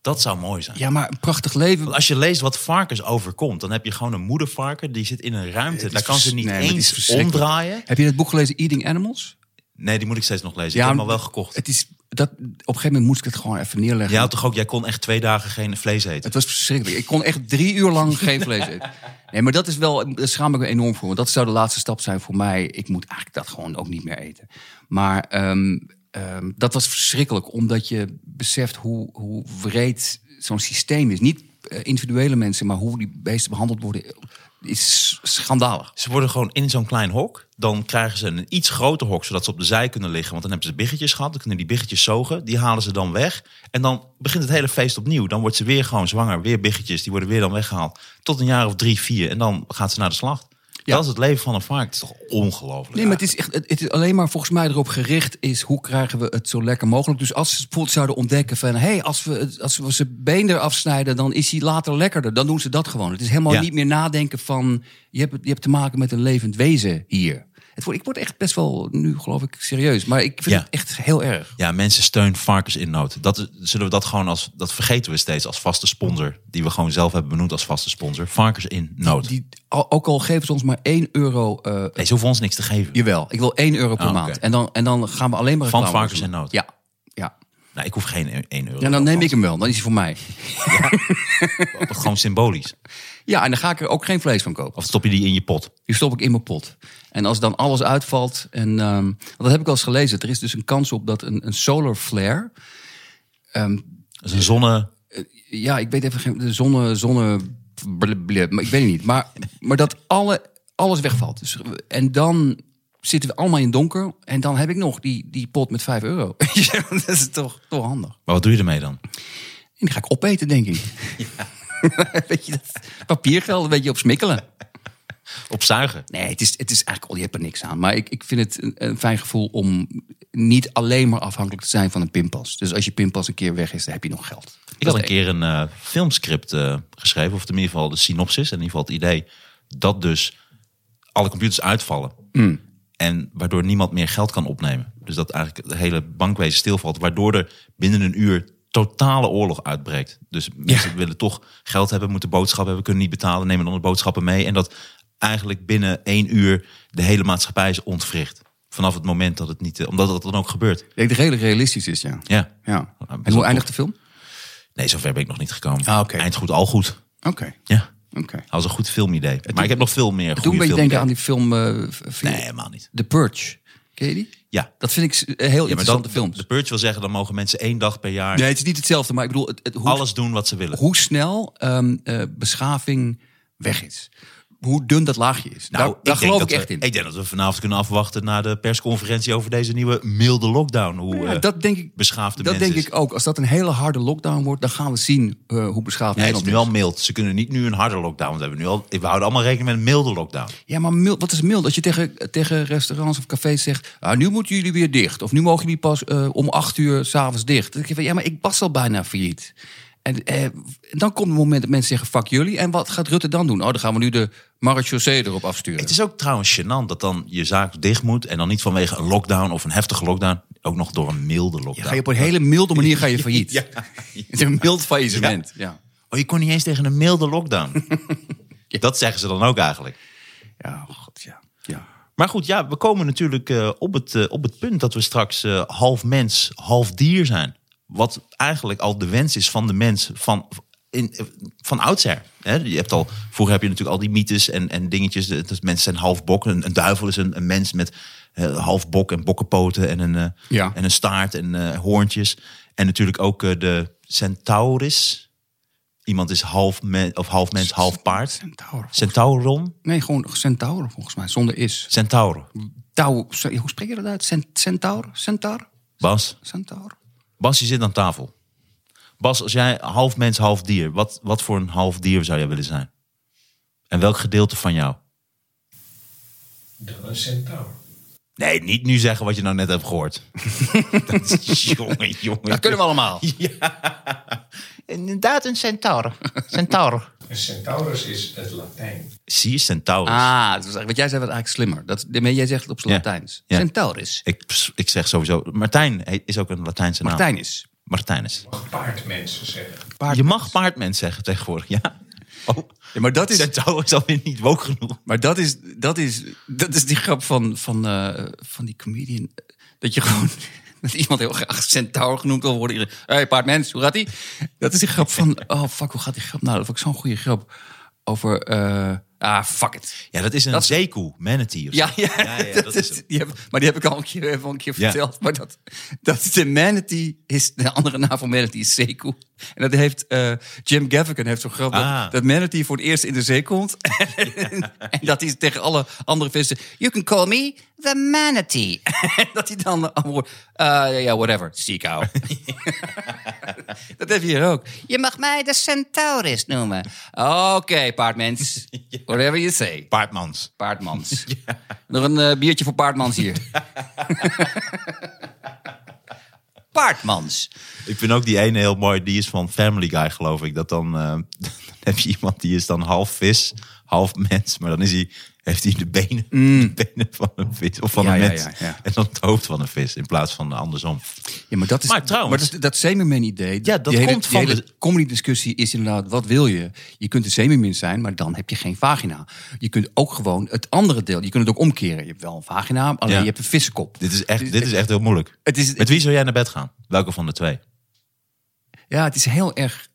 Dat zou mooi zijn. Ja, maar een prachtig leven. Want als je leest wat varkens overkomt, dan heb je gewoon een moedervarken die zit in een ruimte. Daar kan ze niet nee, eens omdraaien. Heb je het boek gelezen, Eating Animals? Nee, die moet ik steeds nog lezen. ik heb hem al wel gekocht. Het is, dat, op een gegeven moment moest ik het gewoon even neerleggen. Had toch ook, jij kon echt twee dagen geen vlees eten. Het was verschrikkelijk. Ik kon echt drie uur lang <laughs> geen vlees eten. Nee, maar dat is wel, daar schaam ik me enorm voor. Want dat zou de laatste stap zijn voor mij. Ik moet eigenlijk dat gewoon ook niet meer eten. Maar ehm, ehm, dat was verschrikkelijk, omdat je beseft hoe, hoe wreed zo'n systeem is. Niet eh, individuele mensen, maar hoe die beesten behandeld worden, is schandalig. Ze worden gewoon in zo'n klein hok. Dan krijgen ze een iets groter hok, zodat ze op de zij kunnen liggen. Want dan hebben ze biggetjes gehad. Dan kunnen die biggetjes zogen. Die halen ze dan weg. En dan begint het hele feest opnieuw. Dan wordt ze weer gewoon zwanger. Weer biggetjes. Die worden weer dan weggehaald. Tot een jaar of drie, vier. En dan gaat ze naar de slacht. Ja. Dat is het leven van een varken. Het is toch ongelooflijk. Nee, maar het is, echt, het het is alleen maar volgens mij erop gericht is hoe krijgen we het zo lekker mogelijk. Dus als ze bijvoorbeeld zouden ontdekken van, hé, hey, als we, als we zijn been eraf snijden, dan is hij later lekkerder. Dan doen ze dat gewoon. Het is helemaal Ja. niet meer nadenken van, je hebt, je hebt te maken met een levend wezen hier. Het wordt, ik word echt best wel nu, geloof ik, serieus. Maar ik vind Ja. het echt heel erg. Ja, mensen steunen varkens in nood. Dat zullen we dat gewoon als dat vergeten we steeds als vaste sponsor, die we gewoon zelf hebben benoemd als vaste sponsor. Varkens in nood. Die, ook al geven ze ons maar 1 euro. eh Nee, ze hoeven ons niks te geven. jawel, ik wil 1 euro per Ah, maand. En dan, en dan gaan we alleen maar Van varkens in nood. Ja. Nou, ik hoef geen 1 euro. Ja, dan neem ik hem wel. Dan is hij voor mij. <laughs> Gewoon symbolisch. Ja, en dan ga ik er ook geen vlees van kopen. Of stop je die in je pot? Die stop ik in mijn pot. En als dan alles uitvalt. En ehm, dat heb ik al eens gelezen. Er is dus een kans op dat een, een solar flare. ehm, Dat is een zonne... ja, ik weet even geen. De zonne. zonne maar ik weet het niet. Maar, maar dat alle, alles wegvalt. Dus, en dan zitten we allemaal in donker. En dan heb ik nog die, die pot met 5 euro. <laughs> Dat is toch, toch handig. Maar wat doe je ermee dan? En die ga ik opeten, denk ik. <laughs> <laughs> weet je, dat papiergeld een beetje op smikkelen. Opzuigen. Nee, het is, het is eigenlijk al, je hebt er niks aan. Maar ik, ik vind het een, een fijn gevoel om niet alleen maar afhankelijk te zijn van een pinpas. Dus als je pinpas een keer weg is, dan heb je nog geld. Ik had een keer een eh, filmscript eh, geschreven, of in ieder geval de synopsis, in ieder geval het idee dat dus alle computers uitvallen. En waardoor niemand meer geld kan opnemen. Dus dat eigenlijk het hele bankwezen stilvalt, waardoor er binnen een uur totale oorlog uitbreekt. Dus mensen willen toch geld hebben, moeten boodschappen hebben, kunnen niet betalen, nemen dan de boodschappen mee. En dat eigenlijk binnen één uur de hele maatschappij is ontwricht. Vanaf het moment dat het niet, eh, omdat dat dan ook gebeurt. Ik denk dat het redelijk realistisch is, ja. Ja. ja. best En hoe eindigt de film? Nee, zover ben ik nog niet gekomen. Ah, oké. Eind goed, al goed. Oké, Ja. Oké. Dat was een goed filmidee. Maar ik heb nog veel meer goede een beetje denken aan die film... eh, v- Nee, helemaal niet. The Purge. Ken je die? Ja. Dat vind ik een heel Ja, interessante dat, films. de Purge wil zeggen, dan mogen mensen één dag per jaar Nee, het is niet hetzelfde, maar ik bedoel... Het, het, hoe, alles doen wat ze willen. hoe snel ehm, eh, beschaving weg is. Hoe dun dat laagje is. daar daar Nou, denk geloof ik dat echt we, in. Ik denk dat we vanavond kunnen afwachten naar de persconferentie over deze nieuwe milde lockdown. Hoe Ja, eh, dat denk ik, beschaafd de dat mens denk is. ik ook. Als dat een hele harde lockdown wordt, dan gaan we zien eh, hoe beschaafd Nee, het is Nederland nu al mild. Ze kunnen niet nu een harde lockdown. Want we, hebben nu al, we houden allemaal rekening met een milde lockdown. Ja, maar mild, wat is mild? Als je tegen, tegen restaurants of cafés zegt... Ah, nu moeten jullie weer dicht. Of nu mogen jullie pas eh, om acht uur s'avonds dicht. Dan denk je van, ja, maar ik was al bijna failliet. En eh, dan komt het moment dat mensen zeggen, fuck jullie. En wat gaat Rutte dan doen? Oh, dan gaan we nu de marechaussee erop afsturen. Het is ook trouwens gênant dat dan je zaak dicht moet. En dan niet vanwege een lockdown of een heftige lockdown. Ook nog door een milde Ja, lockdown. ga je op een hele milde manier ga je failliet. <laughs> Ja. <laughs> Het is een mild faillissement. Ja. Oh, je kon niet eens tegen een milde lockdown. <laughs> Dat zeggen ze dan ook eigenlijk. Ja, oh god, ja. ja. Maar goed, ja, we komen natuurlijk eh, op, het, eh, op het punt dat we straks eh, half mens, half dier zijn. Wat eigenlijk al de wens is van de mens van, in, van oudsher. Hè? Je hebt al, vroeger heb je natuurlijk al die mythes en, en dingetjes. Dat mensen zijn half bok. Een, een duivel is een, een mens met eh, half bok en bokkenpoten en een, eh, Ja. en een staart en eh, hoorntjes. En natuurlijk ook de centauris. Iemand is half, of half mens, half paard. Centaur. Centauron? Nee, gewoon centaur volgens mij, zonder is. Centauro. Tau, hoe spreek je dat uit? Cent- Centaur? Centaur? Bas, Centaur? Bas, je zit aan tafel. Bas, als jij half mens, half dier, wat, wat voor een half dier zou jij willen zijn? En welk gedeelte van jou? Dan een centaur. Nee, niet nu zeggen wat je nou net hebt gehoord. <laughs> dat is, jongen, jongen. Dat kunnen we allemaal. <laughs> Inderdaad, een centaur. Centaur. <laughs> Een centaurus is het Latijn. Zie je, centaurus. Ah, dat was eigenlijk- wat jij zei was eigenlijk slimmer. Dat, jij zegt het op zijn Ja. Latijns. Ja. Centaurus. Ik, ik zeg sowieso, Martijn is ook een Latijnse naam. Martijn is. Martijnes. mag paardmensen zeggen. Je mag paardmens zeggen tegenwoordig, ja. Oh, Ja, maar dat is, Centaur is alweer niet woke genoeg. maar dat is, dat is, dat is die grap van, van, eh, van die comedian. Dat je gewoon <laughs> dat iemand heel graag centaur genoemd wil worden. Hé, hey, paardmens, hoe gaat die? Dat is die grap van, oh fuck, hoe gaat die grap? Nou, dat vond ik zo'n goede grap. Over, eh, ah, fuck it. Ja, dat is een Dat zeekoe, manatee of zo. Ja, ja, ja, ja, <laughs> dat is hem. die heb, maar die heb ik al een keer, even al een keer verteld. Maar dat, dat is de manatee is de andere naam van manatee is zeekoe. En dat heeft eh, Jim Gaffigan heeft zo'n grap Ah. dat, dat manatee voor het eerst in de zee komt <laughs> en dat hij tegen alle andere vissen, you can call me the manatee. <laughs> Dat hij dan antwoordt, uh, ja, whatever, cow. <laughs> dat heb je hier ook. Je mag mij de centaurus noemen. Oké, paardmens. <laughs> Whatever you say. Paardmans. Paardmans. Nog een eh, biertje voor Paardmans hier. Paardmans. Ik vind ook die ene heel mooi, die is van Family Guy, geloof ik. Dat dan, eh, dan heb je iemand die is dan half vis, half mens. Maar dan is hij, heeft hij de benen, de benen van een vis of van Mm. Ja, een mens. ja, ja. En dan het hoofd van een vis in plaats van andersom. Ja, maar dat is. Maar trouwens- maar dat, dat Zemerman-idee. Ja, dat hele, komt die van hele de- comedy-discussie is inderdaad: wat wil je? Je kunt een Zemermin zijn, maar dan heb je geen vagina. Je kunt ook gewoon het andere deel. Je kunt het ook omkeren. Je hebt wel een vagina, alleen Ja. je hebt een vissenkop. Dit is echt, dit is echt heel moeilijk. Het is, Met wie zou jij naar bed gaan? Welke van de twee? ja, het is heel erg.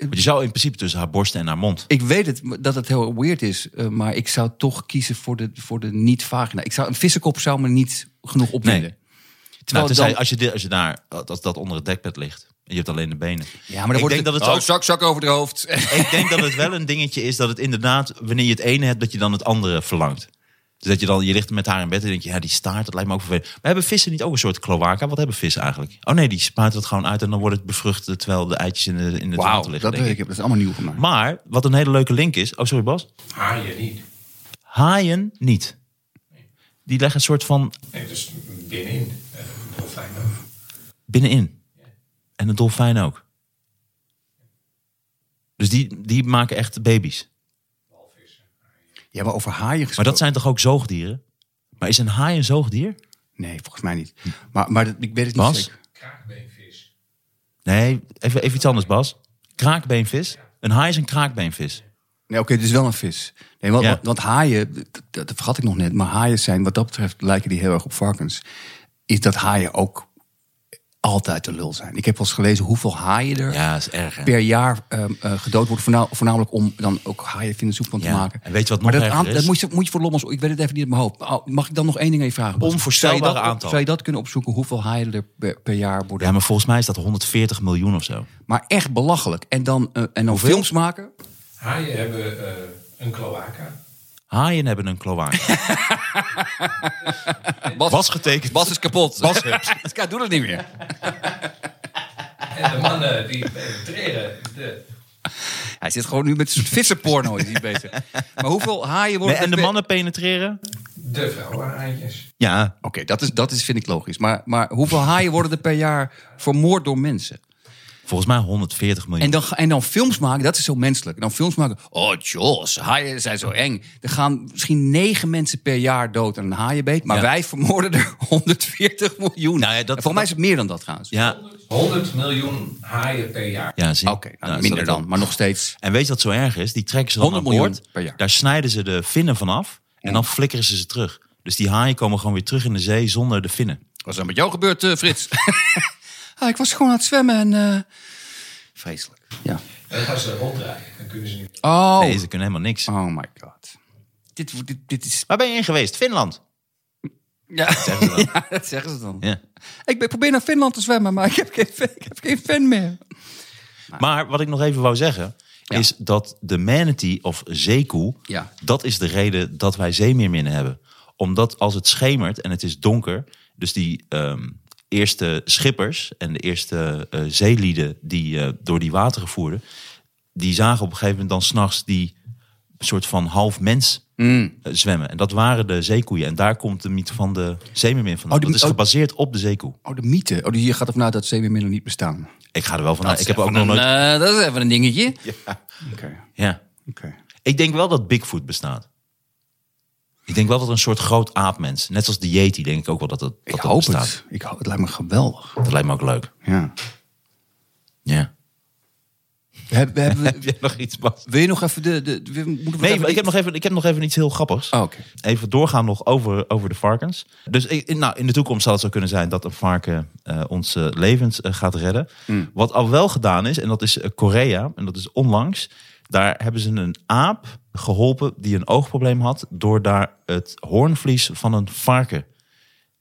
Want je zou in principe tussen haar borst en haar mond. Ik weet het dat het heel weird is, eh, maar ik zou toch kiezen voor de, voor de niet-vagina. Ik zou, een vissenkop zou me niet genoeg opwinden. Nee. Nou, Terwijl tenzij, dan- als, je, als je daar, als dat onder het dekbed ligt. En je hebt alleen de benen. ja, maar dan ik wordt denk dat het oh, ook- zak, zak over het hoofd. Ik denk dat het wel een dingetje is dat het inderdaad, wanneer je het ene hebt, dat je dan het andere verlangt. Dus dat je dan, je ligt met haar in bed en denk je, ja, die staart, dat lijkt me ook vervelend. Maar hebben vissen niet ook een soort kloaka? Wat hebben vissen eigenlijk? Oh nee, die spuiten het gewoon uit en dan wordt het bevrucht terwijl de eitjes in, de, in het water liggen. dat denk weet ik. Dat is allemaal nieuw voor mij. Maar, wat een hele leuke link is, oh sorry Bas, Haaien niet. haaien niet. Die leggen een soort van Nee, dus binnenin. dolfijn ook. binnenin. En de dolfijn ook. Dus die, die maken echt baby's. Ja, maar over haaien gesproken. Maar dat zijn toch ook zoogdieren? Maar is een haai een zoogdier? Nee, volgens mij niet. Maar, maar dat, ik weet het niet Bas? zeker. Kraakbeenvis. Nee, even, even iets anders, Bas. Kraakbeenvis. Een haai is een kraakbeenvis. Nee, oké, dus wel een vis. Nee, want, Ja. want, want haaien, dat, dat dat vergat ik nog net, maar haaien zijn, wat dat betreft, lijken die heel erg op varkens. Is dat haaien ook altijd de lul zijn. Ik heb wel eens gelezen hoeveel haaien er Ja, dat is erg. hè? per jaar ehm, eh, gedood worden. Voorna- Voornamelijk om dan ook haaienvindersoep van te Ja. maken. En weet je wat maar nog dat, erger aan- is? dat moet, je, moet je voor lommels, ik weet het even niet uit mijn hoofd. Mag ik dan nog één ding even vragen? Onvoorstelbare zou je dat, aantal. Zou je dat kunnen opzoeken, hoeveel haaien er per, per jaar worden? Ja, maar volgens mij is dat 140 miljoen of zo. Maar echt belachelijk. En dan, eh, en dan Hoeveel? films maken. Haaien hebben eh, een cloaca. Haaien hebben een kloaka. <laughs> Bas, Was getekend. Bas is kapot. Bas Hups. Ska <laughs> doet het niet meer. En de mannen die penetreren de Hij zit gewoon nu met een soort vissenporno is hij bezig. Maar hoeveel haaien Nee, worden en er de mannen penetreren? De vrouwenhaaitjes. Ja. Oké, dat, is, dat is, vind ik logisch. Maar, maar hoeveel haaien worden er per jaar vermoord door mensen? Volgens mij 140 miljoen. En dan, en dan films maken, dat is zo menselijk. En dan films maken, oh Jos, haaien zijn zo eng. Er gaan misschien negen mensen per jaar dood aan een haaienbeet. Maar Ja. wij vermoorden er <laughs> 140 miljoen. Nou ja, dat- volgens mij is het meer dan dat trouwens. Ja, 100 miljoen haaien per jaar. ja zie. Oké, nou, Nou, minder dan, maar nog steeds. En weet je wat zo erg is? Die trekken ze dan 100 aan boord. miljoen per jaar. Daar snijden ze de vinnen vanaf. En dan flikkeren ze ze terug. Dus die haaien komen gewoon weer terug in de zee zonder de vinnen. Wat is er met jou gebeurd, eh, Frits? <laughs> ah, ik was gewoon aan het zwemmen en... eh, Vreselijk. Ja. En dan gaan ze ronddraaien. Dan kunnen ze niet. Oh, Nee, ze kunnen helemaal niks. oh my god. Dit, dit, dit is... Waar ben je in geweest? Finland. Ja. Zeggen ze dan. <laughs> ja, dat zeggen ze dan. Ja. Ik ben, probeer naar Finland te zwemmen, maar ik heb geen, fan- ik heb geen fan meer. Maar wat ik nog even wou zeggen, Ja. is dat de manatee of zeekoe, Ja. dat is de reden dat wij zeemeerminnen hebben. Omdat als het schemert en het is donker, dus die ehm, eerste schippers en de eerste eh, zeelieden die eh, door die wateren voerden, die zagen op een gegeven moment dan s'nachts die soort van half mens Mm. eh, zwemmen. En dat waren de zeekoeien. En daar komt de mythe van de zeemeermin vandaan. Oh, dat is oh. gebaseerd op de zeekoe. Oh, de mythe. Oh, je gaat ervan uit dat zeemeerminnen niet bestaan. Ik ga er wel van uit. Ik heb ook nog nooit... een, dat is even een dingetje. Oké, Ja. oké. Ik denk wel dat Bigfoot bestaat. Ik denk wel dat er een soort groot aapmens, net zoals de Yeti, denk ik ook wel dat het, dat Ik hoop bestaat. het. Ik hoop, het lijkt me geweldig. Dat lijkt me ook leuk. Ja. Ja. <laughs> Heb jij nog iets, Bas? wil je nog even de... de, we moeten we Nee, even ik heb, nog even, ik heb nog even iets heel grappigs. Oh, oké. Even doorgaan nog over, over de varkens. Dus ik, nou, in de toekomst zal het zo kunnen zijn dat een varken eh onze levens eh, gaat redden. Hmm. Wat al wel gedaan is, en dat is eh, Korea, en dat is onlangs. Daar hebben ze een aap geholpen die een oogprobleem had... door daar het hoornvlies van een varken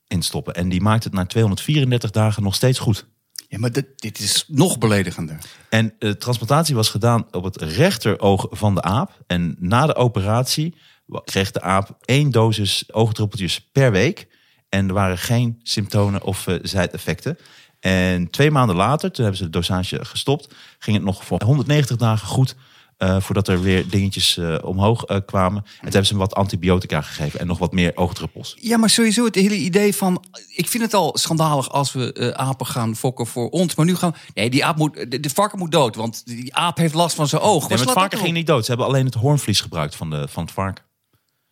in te stoppen. En die maakt het na 234 dagen nog steeds goed. Ja, maar dit, dit is nog beledigender. En de transplantatie was gedaan op het rechteroog van de aap. En na de operatie kreeg de aap één dosis oogdruppeltjes per week. En er waren geen symptomen of eh, zijdeffecten. En twee maanden later, toen hebben ze de dosage gestopt, ging het nog voor 190 dagen goed. Eh, voordat er weer dingetjes eh, omhoog eh, kwamen. En toen hebben ze hem wat antibiotica gegeven en nog wat meer oogdruppels. Ja, maar sowieso het hele idee van... Ik vind het al schandalig als we apen gaan fokken voor ons. Maar nu gaan... Nee, die aap moet, de, de varken moet dood. Want die aap heeft last van zijn oog. Nee, maar het varken ging niet dood. Ze hebben alleen het hoornvlies gebruikt van, de, van het varken.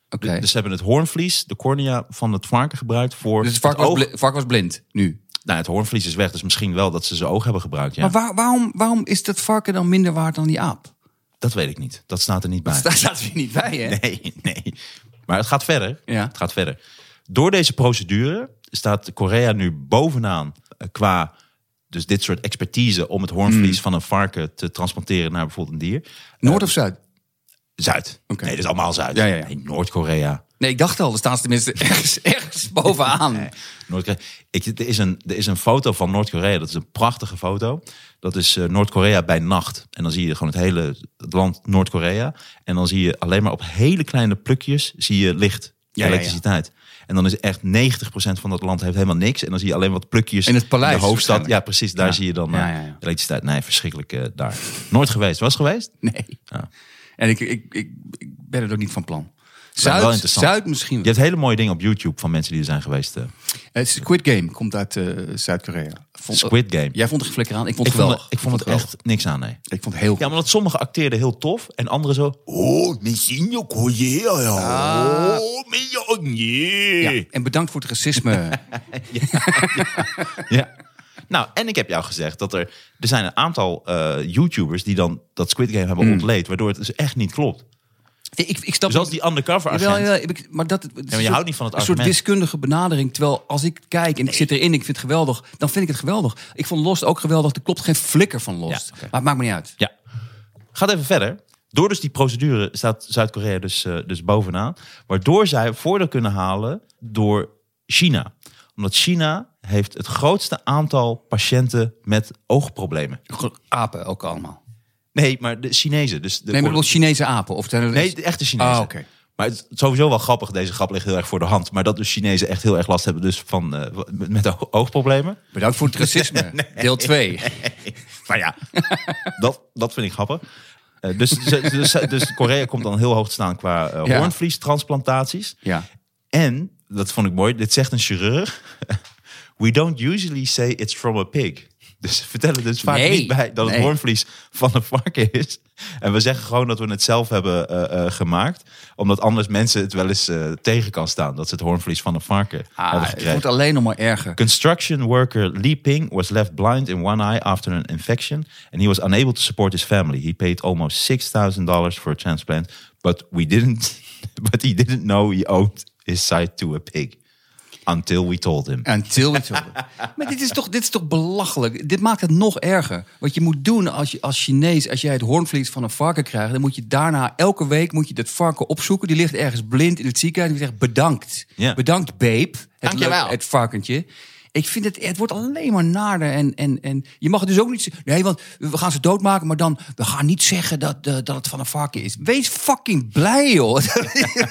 Oké. Dus ze hebben het hoornvlies, de cornea van het varken gebruikt voor Dus het varken was, oog. bli- varken was blind nu. Nou, het hoornvlies is weg, dus misschien wel dat ze zijn oog hebben gebruikt. Ja. Maar waar- waarom, waarom is dat varken dan minder waard dan die aap? Dat weet ik niet. Dat staat er niet bij. Daar staat weer niet bij, hè? <laughs> Nee, nee. Maar het gaat verder. Ja. Het gaat verder. Door deze procedure staat Korea nu bovenaan eh, qua dus dit soort expertise om het Hmm. hoornvlies van een varken te transporteren naar bijvoorbeeld een dier. Noord of Zuid? Zuid. Oké. Nee, dat is allemaal Zuid. Ja, ja, ja. Nee, Noord-Korea. Nee, ik dacht al, er staan ze tenminste ergens, <laughs> ergens bovenaan. Noord-Korea. Ik, er, is een, er is een foto van Noord-Korea. Dat is een prachtige foto. Dat is eh, Noord-Korea bij nacht. En dan zie je gewoon het hele het land Noord-Korea. En dan zie je alleen maar op hele kleine plukjes zie je licht. Ja, elektriciteit. En dan is echt 90% van dat land heeft helemaal niks. En dan zie je alleen wat plukjes In het paleis de hoofdstad. Ja, precies. Daar Ja. zie je dan eh, ja, ja. elektriciteit. Nee, verschrikkelijk eh, daar. Nooit geweest. Was geweest? Nee. Ja. En ik, ik, ik, ik ben er ook niet van plan. wel Zuid. Zuid misschien Je wel. hebt hele mooie dingen op YouTube van mensen die er zijn geweest. Eh, Squid Game komt uit eh, Zuid-Korea. Vond- Squid Game. Jij vond er flikker aan. Ik vond Ik het vond, geweldig. het, ik vond het echt niks aan, nee. Ik vond het heel Ja, omdat sommige acteerden heel tof en anderen zo. Oh, misschien je Korea, ja. Oh, mijn Ja, ja. en bedankt voor het racisme. <laughs> ja. <laughs> Nou, en ik heb jou gezegd dat er... Er zijn een aantal eh, YouTubers die dan dat Squid Game hebben ontleed... waardoor het dus echt niet klopt. ik, ik snap Zoals die undercover agent. Jawel, jawel, ik- maar dat, het is je een houdt niet van het Een soort wiskundige benadering. Terwijl als ik kijk en ik zit erin, ik vind het geweldig, dan vind ik het geweldig. Ik vond Lost ook geweldig. Er klopt geen flikker van Lost. Ja. Maar het maakt me niet uit. Ja. Gaat even verder. Door dus die procedure staat Zuid-Korea dus, eh, dus bovenaan. Waardoor zij voordeel kunnen halen door China. Omdat China heeft het grootste aantal patiënten met oogproblemen. Apen ook allemaal. Nee, maar de Chinezen. Dus de Nee, maar Chinese apen. Of zijn er Nee, de echte Chinezen. Ah, oké. Maar het is sowieso wel grappig. Deze grap ligt heel erg voor de hand. Maar dat dus Chinezen echt heel erg last hebben dus van, eh, met, oogproblemen. Bedankt voor het <laughs> racisme. Deel 2. <laughs> Maar ja, dat, dat vind ik grappig. Eh, dus, dus, dus Korea komt dan heel hoog te staan qua Ja. hoornvliestransplantaties. Ja. En, dat vond ik mooi, dit zegt een chirurg. We don't usually say it's from a pig. Dus ze vertellen dus vaak Nee, niet bij dat het nee. hoornvlies van een varken is. En we zeggen gewoon dat we het zelf hebben eh, eh, gemaakt. Omdat anders mensen het wel eens eh, tegen kan staan. Dat ze het hoornvlies van een varken Ah, hebben het gekregen. wordt alleen nog maar erger. Construction worker Li Ping was left blind in one eye after an infection, and he was unable to support his family. He paid almost six thousand dollars for a transplant, but we didn't. <laughs> But he didn't know he owed his sight to a pig until we told him. Until we told it. <laughs> Maar dit is, toch, dit is toch belachelijk? Dit maakt het nog erger. Wat je moet doen als, je, als Chinees, als jij het hoornvlies van een varken krijgt... dan moet je daarna elke week moet je dat varken opzoeken. Die ligt ergens blind in het ziekenhuis. En die zegt bedankt. Bedankt, babe. Het, leuk- het varkentje. Ik vind het, het wordt alleen maar nader. En, en, en je mag het dus ook niet zeggen. Nee, want we gaan ze doodmaken, maar dan... we gaan niet zeggen dat, eh, dat het van een varken is. Wees fucking blij, joh. <laughs>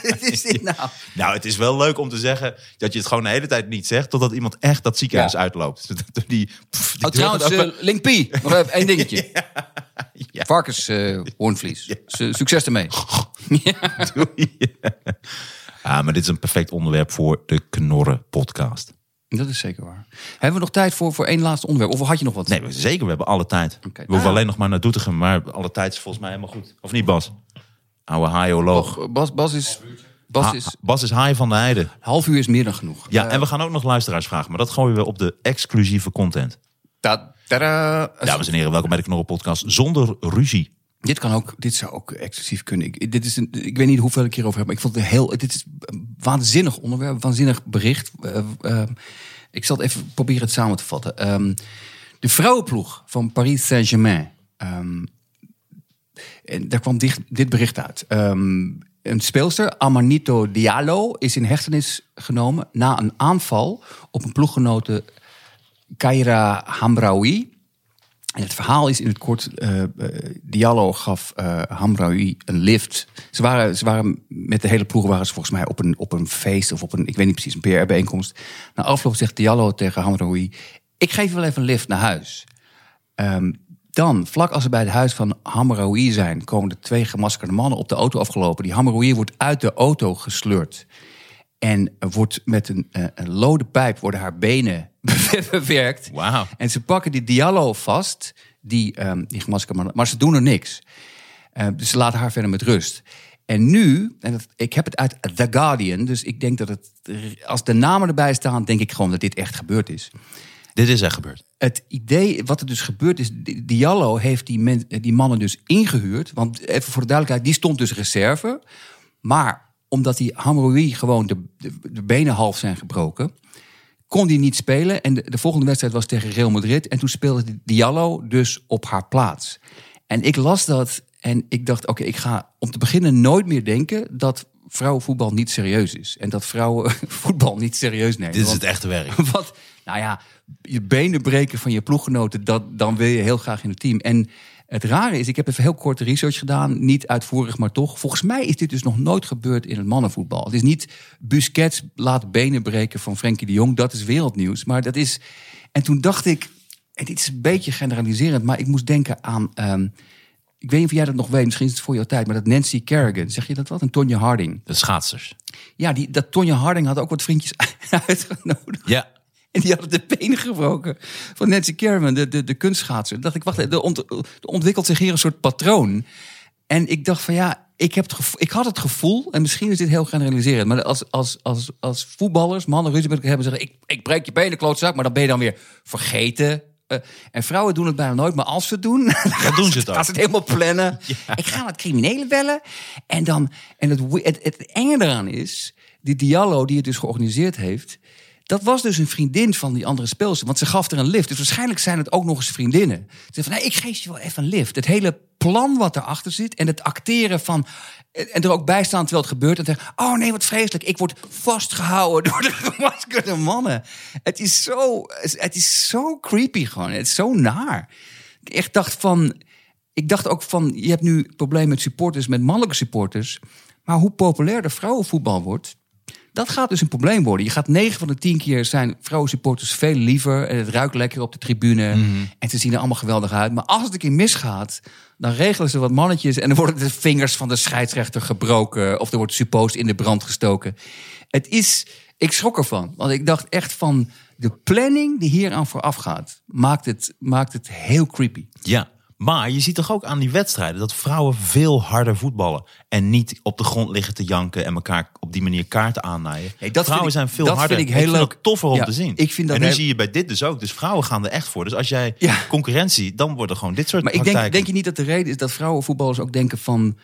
Wat is dit nou? Nou, het is wel leuk om te zeggen dat je het gewoon de hele tijd niet zegt, totdat iemand echt dat ziekenhuis Ja. uitloopt. <laughs> Die, pff, die Oh, trouwens, eh. Link P. Nog even één dingetje. <laughs> Ja. Varkens eh, hoornvlies. Succes ermee. Doei. Ah, maar dit is een perfect onderwerp voor de Knorren podcast. Dat is zeker waar. Hebben we nog tijd voor, voor één laatste onderwerp? Of had je nog wat? Nee, we- zeker. We hebben alle tijd. We hoeven alleen nog maar naar Doetinchem. Maar alle tijd is volgens mij helemaal goed. Of niet, Bas? Oude haaioloog. Oh, Bas, Bas is... Bas Ha- is... Bas is haai van de heide. Een half uur is meer dan genoeg. Ja, Eh, en we gaan ook nog luisteraars vragen. Maar dat gooien we op de exclusieve content. dat, Tadaa! Dames en heren, welkom bij de Knorren Podcast zonder ruzie. Dit kan ook, dit zou ook exclusief kunnen. Ik, dit is een, ik weet niet hoeveel ik hierover heb, maar ik vond het heel. Dit is een waanzinnig onderwerp, waanzinnig bericht. Eh, eh, ik zal het even proberen het samen te vatten. Ehm, de vrouwenploeg van Paris Saint-Germain. ehm, en daar kwam dit, bericht uit. Ehm, een speelster, Amanito Diallo, is in hechtenis genomen na een aanval op een ploeggenote Kaira Hamraoui. En het verhaal is in het kort, eh, eh, Diallo gaf eh Hamraoui een lift. Ze waren, ze waren met de hele ploeg waren ze volgens mij op een, op een feest of op een, ik weet niet precies, een PR-bijeenkomst. Na afloop zegt Diallo tegen Hamraoui, ik geef je wel even een lift naar huis. Ehm, dan, vlak als ze bij het huis van Hamraoui zijn, komen er twee gemaskerde mannen op de auto afgelopen. Die Hamraoui wordt uit de auto gesleurd. En wordt met een, eh, een lode pijp worden haar benen <laughs> bewerkt. Wauw. En ze pakken die Diallo vast, die, ehm die gemaskerde mannen, maar ze doen er niks. Eh, dus ze laten haar verder met rust. En nu, en dat, ik heb het uit The Guardian, dus ik denk dat het, als de namen erbij staan, denk ik gewoon dat dit echt gebeurd is. Dit is echt gebeurd. Het idee, wat er dus gebeurd is, Di- Diallo heeft die, men, die mannen dus ingehuurd. Want even voor de duidelijkheid, die stond dus reserve. Maar omdat die Hamroui gewoon de, de, de benen half zijn gebroken, kon die niet spelen. En de, de volgende wedstrijd was tegen Real Madrid. En toen speelde Diallo dus op haar plaats. En ik las dat en ik dacht, oké, ik ga om te beginnen nooit meer denken dat vrouwenvoetbal niet serieus is. En dat vrouwen voetbal niet serieus nemen. Dit is Want- het echte werk. <laughs> wat, nou ja, je benen breken van je ploeggenoten, dat, dan wil je heel graag in het team. En het rare is, ik heb even heel korte research gedaan, niet uitvoerig, maar toch. Volgens mij is dit dus nog nooit gebeurd in het mannenvoetbal. Het is niet Busquets laat benen breken van Frenkie de Jong, dat is wereldnieuws. Maar dat is. En toen dacht ik, en dit is een beetje generaliserend, maar ik moest denken aan. ehm, ik weet niet of jij dat nog weet, misschien is het voor jouw tijd, maar dat Nancy Kerrigan, zeg je dat wat? En Tonja Harding. De schaatsers. Ja, die, dat Tonja Harding had ook wat vriendjes <laughs> uitgenodigd. Ja. En die hadden de benen gebroken van Nancy Kerrigan, de, de, de kunstschaatser. Dacht ik, wacht, er, ont- er ontwikkelt zich hier een soort patroon. En ik dacht van ja, ik, heb het gevoel, ik had het gevoel, en misschien is dit heel generaliserend, maar als, als, als, als voetballers, mannen ruzie met hebben, zeggen: ik, ik breek je benen, klootzak, maar dan ben je dan weer vergeten. Eh, en vrouwen doen het bijna nooit, maar als ze het doen, <laughs> dan doen ze het ook. gaan ze het helemaal plannen. <laughs> Ik ga wat criminelen bellen. En, dan, en het, het, het enge eraan is, die Diallo die het dus georganiseerd heeft, dat was dus een vriendin van die andere speelster. Want ze gaf er een lift. Dus waarschijnlijk zijn het ook nog eens vriendinnen. Ze zei van, nee, ik geef je wel even een lift. Het hele plan wat erachter zit en het acteren van... En er ook bij staan terwijl het gebeurt. En zeggen, oh nee, wat vreselijk. Ik word vastgehouden <laughs> door de gemaskerde mannen. Het is zo, het is zo creepy gewoon. Het is zo naar. Ik echt dacht van... Ik dacht ook van, je hebt nu problemen met supporters, met mannelijke supporters. Maar hoe populairder vrouwenvoetbal wordt, dat gaat dus een probleem worden. Je gaat 9 van de 10 keer zijn vrouwensupporters veel liever. En het ruikt lekker op de tribune. En ze zien er allemaal geweldig uit. Maar als het een keer misgaat, dan regelen ze wat mannetjes. En dan worden de vingers van de scheidsrechter gebroken. Of er wordt suppost in de brand gestoken. Het is, ik schrok ervan. Want ik dacht echt van, de planning die hier aan vooraf gaat, maakt het, maakt het heel creepy. Ja. Maar je ziet toch ook aan die wedstrijden dat vrouwen veel harder voetballen. En niet op de grond liggen te janken en elkaar op die manier kaarten aannaaien. Nee, dat vrouwen ik- zijn veel dat harder. vind ik heel vind leuk. het toffer om Ja, te zien. ik vind dat en nu heel- zie je bij dit dus ook. Dus vrouwen gaan er echt voor. Dus als jij Ja. concurrentie, dan worden gewoon dit soort Maar ik denk, denk je niet dat de reden is dat vrouwenvoetballers ook denken van...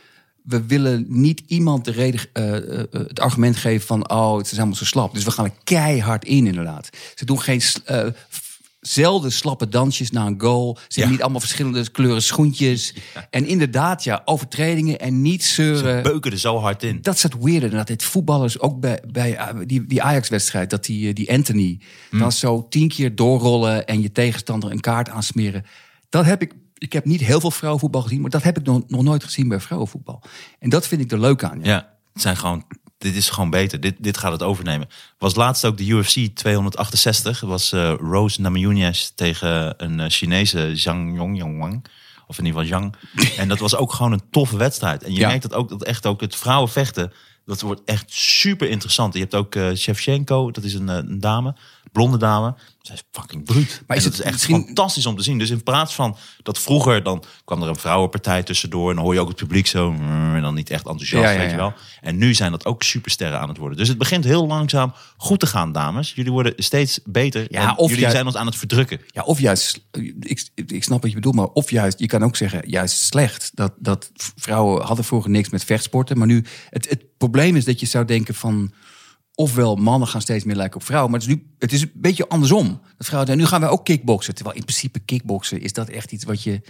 we willen niet iemand de reden, eh, eh, eh, het argument geven van... oh, het is allemaal zo slap. Dus we gaan er keihard in inderdaad. Ze doen geen zelden slappe dansjes na een goal. Ze hebben niet allemaal verschillende kleuren schoentjes. <laughs> En inderdaad, ja, overtredingen en niet zeuren. Ze beuken er zo hard in. Dat is het weirde. Dat dit voetballers ook bij, bij eh, die, die Ajax-wedstrijd, dat die, eh, die Anthony dan zo tien keer doorrollen en je tegenstander een kaart aansmeren. Dat heb ik. Ik heb niet heel veel vrouwenvoetbal gezien, maar dat heb ik nog, nog nooit gezien bij vrouwenvoetbal. En dat vind ik er leuk aan. Ja. Ja, het zijn gewoon, dit is gewoon beter. Dit, dit gaat het overnemen. Was laatst ook de UFC 268. Dat was eh, Rose Namajunas tegen een eh, Chinese Zhang Yongyang. Of in ieder geval Zhang. <laughs> En dat was ook gewoon een toffe wedstrijd. En je Ja. merkt dat ook dat echt ook het vrouwenvechten. Dat wordt echt super interessant. Je hebt ook eh Shevchenko, dat is een, een dame, blonde dame. Zij is fucking bruut. Maar is het het is echt misschien- fantastisch om te zien. Dus in plaats van dat vroeger, dan kwam er een vrouwenpartij tussendoor. En dan hoor je ook het publiek zo. mm, En dan niet echt enthousiast, Ja, ja, weet je wel. En nu zijn dat ook supersterren aan het worden. Dus het begint heel langzaam goed te gaan, dames. Jullie worden steeds beter. Ja, en of jullie zijn ons aan het verdrukken. Ja, of juist, ik, ik snap wat je bedoelt, maar of juist, je kan ook zeggen, juist slecht. Dat, dat vrouwen hadden vroeger niks met vechtsporten, maar nu, het, het probleem is dat je zou denken van, ofwel mannen gaan steeds meer lijken op vrouwen, maar het is nu, het is een beetje andersom. Dat vrouwen, nu gaan wij ook kickboksen, terwijl in principe kickboksen is dat echt iets wat je,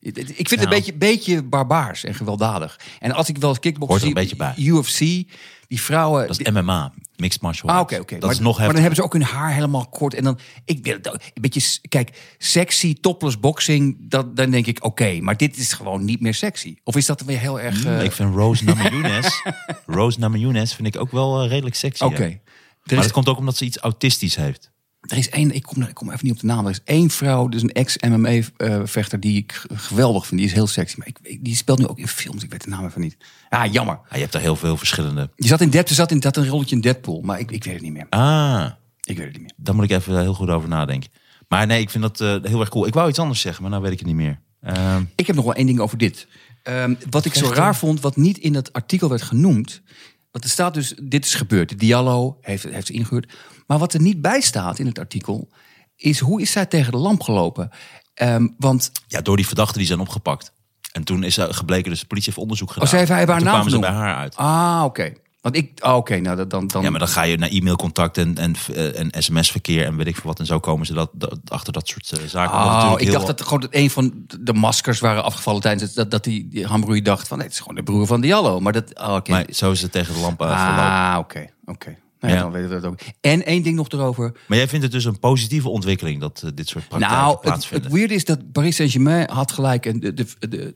ik vind het een beetje, beetje barbaars en gewelddadig. En als ik wel eens kickboksen zie, UFC, die vrouwen, Dat is MMA, Mixed Martial Ah, Arts. oké, oké. Dat maar, is nog maar dan hebben ze ook hun haar helemaal kort. En dan, ik ook- een beetje, kijk, sexy, topless boxing, dat, dan denk ik, oké. maar dit is gewoon niet meer sexy. Of is dat weer heel erg... eh, Ik vind Rose <laughs> Namajunas, Rose Namajunas vind ik ook wel eh, redelijk sexy. Oké. Maar is, dat komt ook omdat ze iets autistisch heeft. Er is één, ik kom, ik kom even niet op de naam. Er is één vrouw, dus een ex-MMA-vechter die ik geweldig vind. Die is heel sexy. Maar ik, die speelt nu ook in films. Ik weet de naam even niet. Ah, jammer. Ja, je hebt er heel veel verschillende. Die zat in Deadpool, zat in dat een rolletje in Deadpool. Maar ik, ik weet het niet meer. Ah, Ik weet het niet meer. daar moet ik even heel goed over nadenken. Maar nee, ik vind dat eh, heel erg cool. Ik wou iets anders zeggen, maar nou weet ik het niet meer. Ehm, Ik heb nog wel één ding over dit. Ehm, wat ik zo raar vond, wat niet in dat artikel werd genoemd. Want er staat dus, dit is gebeurd. De Diallo heeft, heeft ze ingehuurd. Maar wat er niet bij staat in het artikel, is hoe is zij tegen de lamp gelopen? Ehm, want ja, door die verdachten die zijn opgepakt. En toen is er gebleken, dus de politie heeft onderzoek gedaan. oh, zij heeft hij haar naam kwamen ze bij haar uit. Ah, oké. Want ik, ah, oké, nou dan, dan. Ja, maar dan ga je naar e-mailcontact en, en, eh, en sms-verkeer en weet ik veel wat. En zo komen ze dat, dat- achter dat soort eh, zaken. Oh, ik heel- dacht dat gewoon dat een van de maskers waren afgevallen tijdens het, dat, dat die, die Hambroei dacht van nee, het is gewoon de broer van Diallo. Maar dat, ah, oké. Maar zo is het tegen de lamp uh, ah, oké, oké. Nou, ja. Dan weten we dat ook. En één ding nog erover. Maar jij vindt het dus een positieve ontwikkeling dat eh, dit soort praktijken Nou, het, plaatsvinden? het weird is dat Paris Saint-Germain had gelijk... En de, de, de,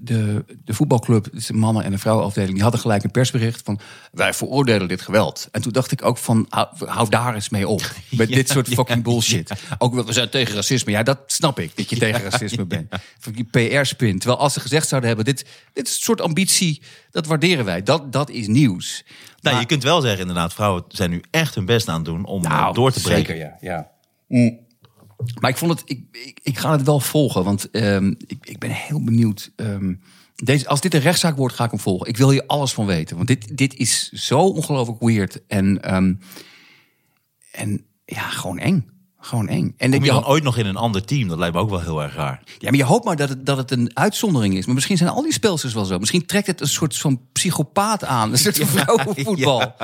de, de, voetbalclub, dus de mannen- en de vrouwenafdeling... die hadden gelijk een persbericht van... wij veroordelen dit geweld. En toen dacht ik ook van, hou, hou daar eens mee op. <laughs> Met dit soort fucking bullshit. Ook wel, we zijn tegen racisme. Ja, dat snap ik, dat je <laughs> tegen racisme bent. Van die PR-spin. Terwijl als ze gezegd zouden hebben... dit, dit is een soort ambitie, dat waarderen wij. Dat, dat is nieuws. nou, Maar- je kunt wel zeggen inderdaad, vrouwen zijn nu echt hun best aan het doen om eh, Nou, door te breken. Zeker, ja. ja. Mm. Maar ik vond het, ik, ik, ik ga het wel volgen, want ehm, ik, ik ben heel benieuwd. ehm, deze, als dit een rechtszaak wordt, ga ik hem volgen. Ik wil hier alles van weten, want dit, dit is zo ongelooflijk weird en, ehm, en ja, gewoon eng. Gewoon eng. En Kom je dan ja, ooit nog in een ander team? Dat lijkt me ook wel heel erg raar. maar je hoopt maar dat het, dat het een uitzondering is. Maar misschien zijn al die speelsters wel zo. Misschien trekt het een soort van psychopaat aan. Een soort van <laughs> vrouwenvoetbal.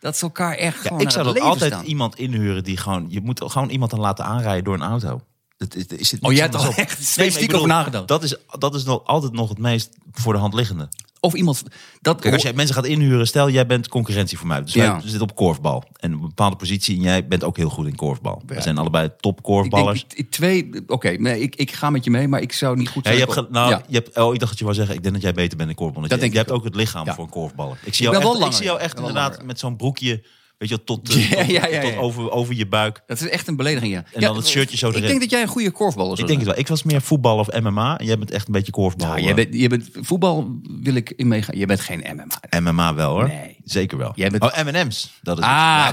Dat ze elkaar echt Ja, gewoon ik zou dat altijd staan. iemand inhuren die gewoon... Je moet gewoon iemand dan laten aanrijden door een auto. Dat is, is het Oh, jij hebt er echt specifiek over nagedacht. Dat is, dat is nog, altijd nog het meest voor de hand liggende. Of iemand... Dat, Kijk, als jij mensen gaat inhuren, stel jij bent concurrentie voor mij. Dus wij Ja. zitten op korfbal. En een bepaalde positie en jij bent ook heel goed in korfbal. We zijn allebei top Ik korfballers. denk, ik- twee, oké, nee, ik, ik ga met je mee, maar ik zou niet goed Ja, zijn. je hebt, nou, Ja. je hebt, oh, ik dacht dat je wou zeggen, ik denk dat jij beter bent in korfbal. Dat je, denk je ik hebt ook het lichaam Ja. voor een korfballer. Ik zie jou echt, ik zie jou ja. echt inderdaad langer. met zo'n broekje, weet je, tot, eh, <laughs> Ja, tot, ja, ja, tot ja. over, over je buik. Dat is echt een belediging, ja. En Ja, dan het shirtje zo Ik erin. denk dat jij een goede korfballer Ik zou denk het wel. Ik was meer voetbal of MMA. En jij bent echt een beetje korfbal. Nou, jij bent, jij bent, voetbal wil ik in meegaan. Je bent geen MMA. eh, MMA wel hoor. Nee. Zeker wel. Jij bent- Oh, M&M's. Dat is het. Ah,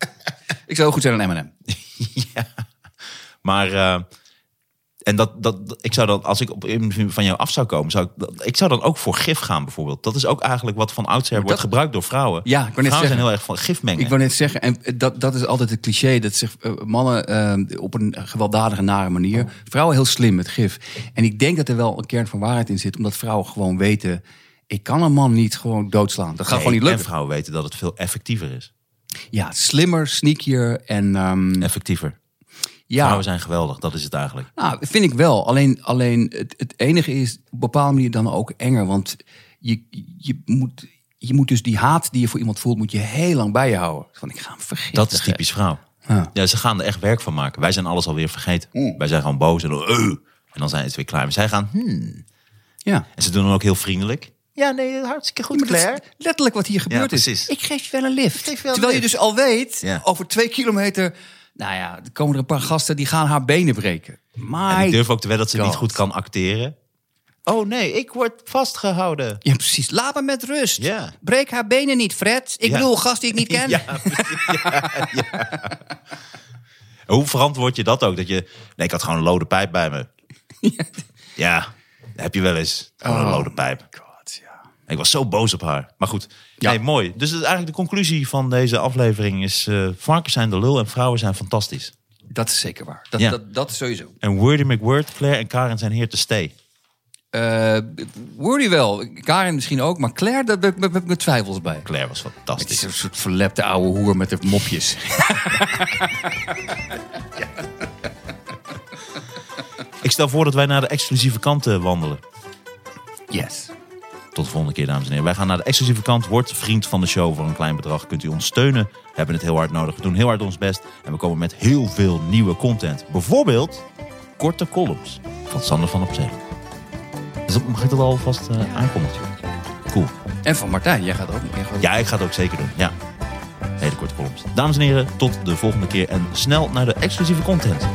<laughs> ik zou goed zijn aan M&M. <laughs> Maar eh, en dat, dat, ik zou dan, als ik op van jou af zou komen, zou ik, dat- ik zou dan ook voor gif gaan bijvoorbeeld. Dat is ook eigenlijk wat van oudsher wordt gebruikt door vrouwen. Ja, ik vrouwen zijn zeggen. heel erg van gif mengen. Ik wou net zeggen, en dat, dat is altijd het cliché, dat zich eh, mannen eh, op een gewelddadige, nare manier. Vrouwen heel slim met gif. En ik denk dat er wel een kern van waarheid in zit, omdat vrouwen gewoon weten, ik kan een man niet gewoon doodslaan. Dat gaat Nee, gewoon niet En lukken. vrouwen weten dat het veel effectiever is. Ja, slimmer, sneakier en ehm, Effectiever. Ja. Vrouwen zijn geweldig, dat is het eigenlijk. Nou, vind ik wel. Alleen, alleen het, het enige is op een bepaalde manier dan ook enger. Want je, je, moet, je moet dus die haat die je voor iemand voelt, moet je heel lang bij je houden. Van ik ga hem vergeten. Dat is typisch vrouw. Ja. Ja, ze gaan er echt werk van maken. Wij zijn alles alweer vergeten. Mm. Wij zijn gewoon boos en dan, "Eh." en dan zijn het weer klaar. Maar zij gaan, hmm. Ja. En ze doen dan ook heel vriendelijk. Ja, nee, hartstikke goed, Maar dat is Claire. letterlijk wat hier gebeurd is. Ik geef je wel een lift. geef je wel een Terwijl je dus al weet, Ja. over twee kilometer... Nou ja, er komen er een paar gasten die gaan haar benen breken. Maar ik durf ook te wedden dat ze niet goed kan acteren. Oh nee, ik word vastgehouden. Ja, precies. Laat me met rust. Ja. Breek haar benen niet, Fred. Ik Ja. bedoel, gast die ik niet <laughs> ken. Ja. Hoe verantwoord je dat ook? Dat je, nee, ik had gewoon een lode pijp bij me. <laughs> Ja, heb je wel eens. Gewoon een Oh, lode pijp. God, ja. Ik was zo boos op haar. Maar goed, Ja. mooi. Dus eigenlijk de conclusie van deze aflevering is... eh varkens zijn de lul en vrouwen zijn fantastisch. Dat is zeker waar. Dat, Ja. dat, dat is sowieso. En Wordy McWord, Claire en Karen zijn hier te stay. Eh Wordy wel. Karin misschien ook. Maar Claire, daar heb ik- mijn twijfels bij. Claire was Het is fantastisch. een soort verlepte oude hoer met de mopjes. <laughs> Ik stel voor dat wij naar de exclusieve kant eh, wandelen. Yes. Tot de volgende keer, dames en heren. Wij gaan naar de exclusieve kant. Word vriend van de show voor een klein bedrag. Kunt u ons steunen. We hebben het heel hard nodig. We doen heel hard ons best. En we komen met heel veel nieuwe content. Bijvoorbeeld korte columns van Sander van op Zee. Dus dat mag ik dat alvast eh aankondigen. Cool. En van Martijn, jij gaat ook. Gaat ook- Ja, ik ga het ook zeker doen. Ja. Hele korte columns. Dames en heren, tot de volgende keer. En snel naar de exclusieve content.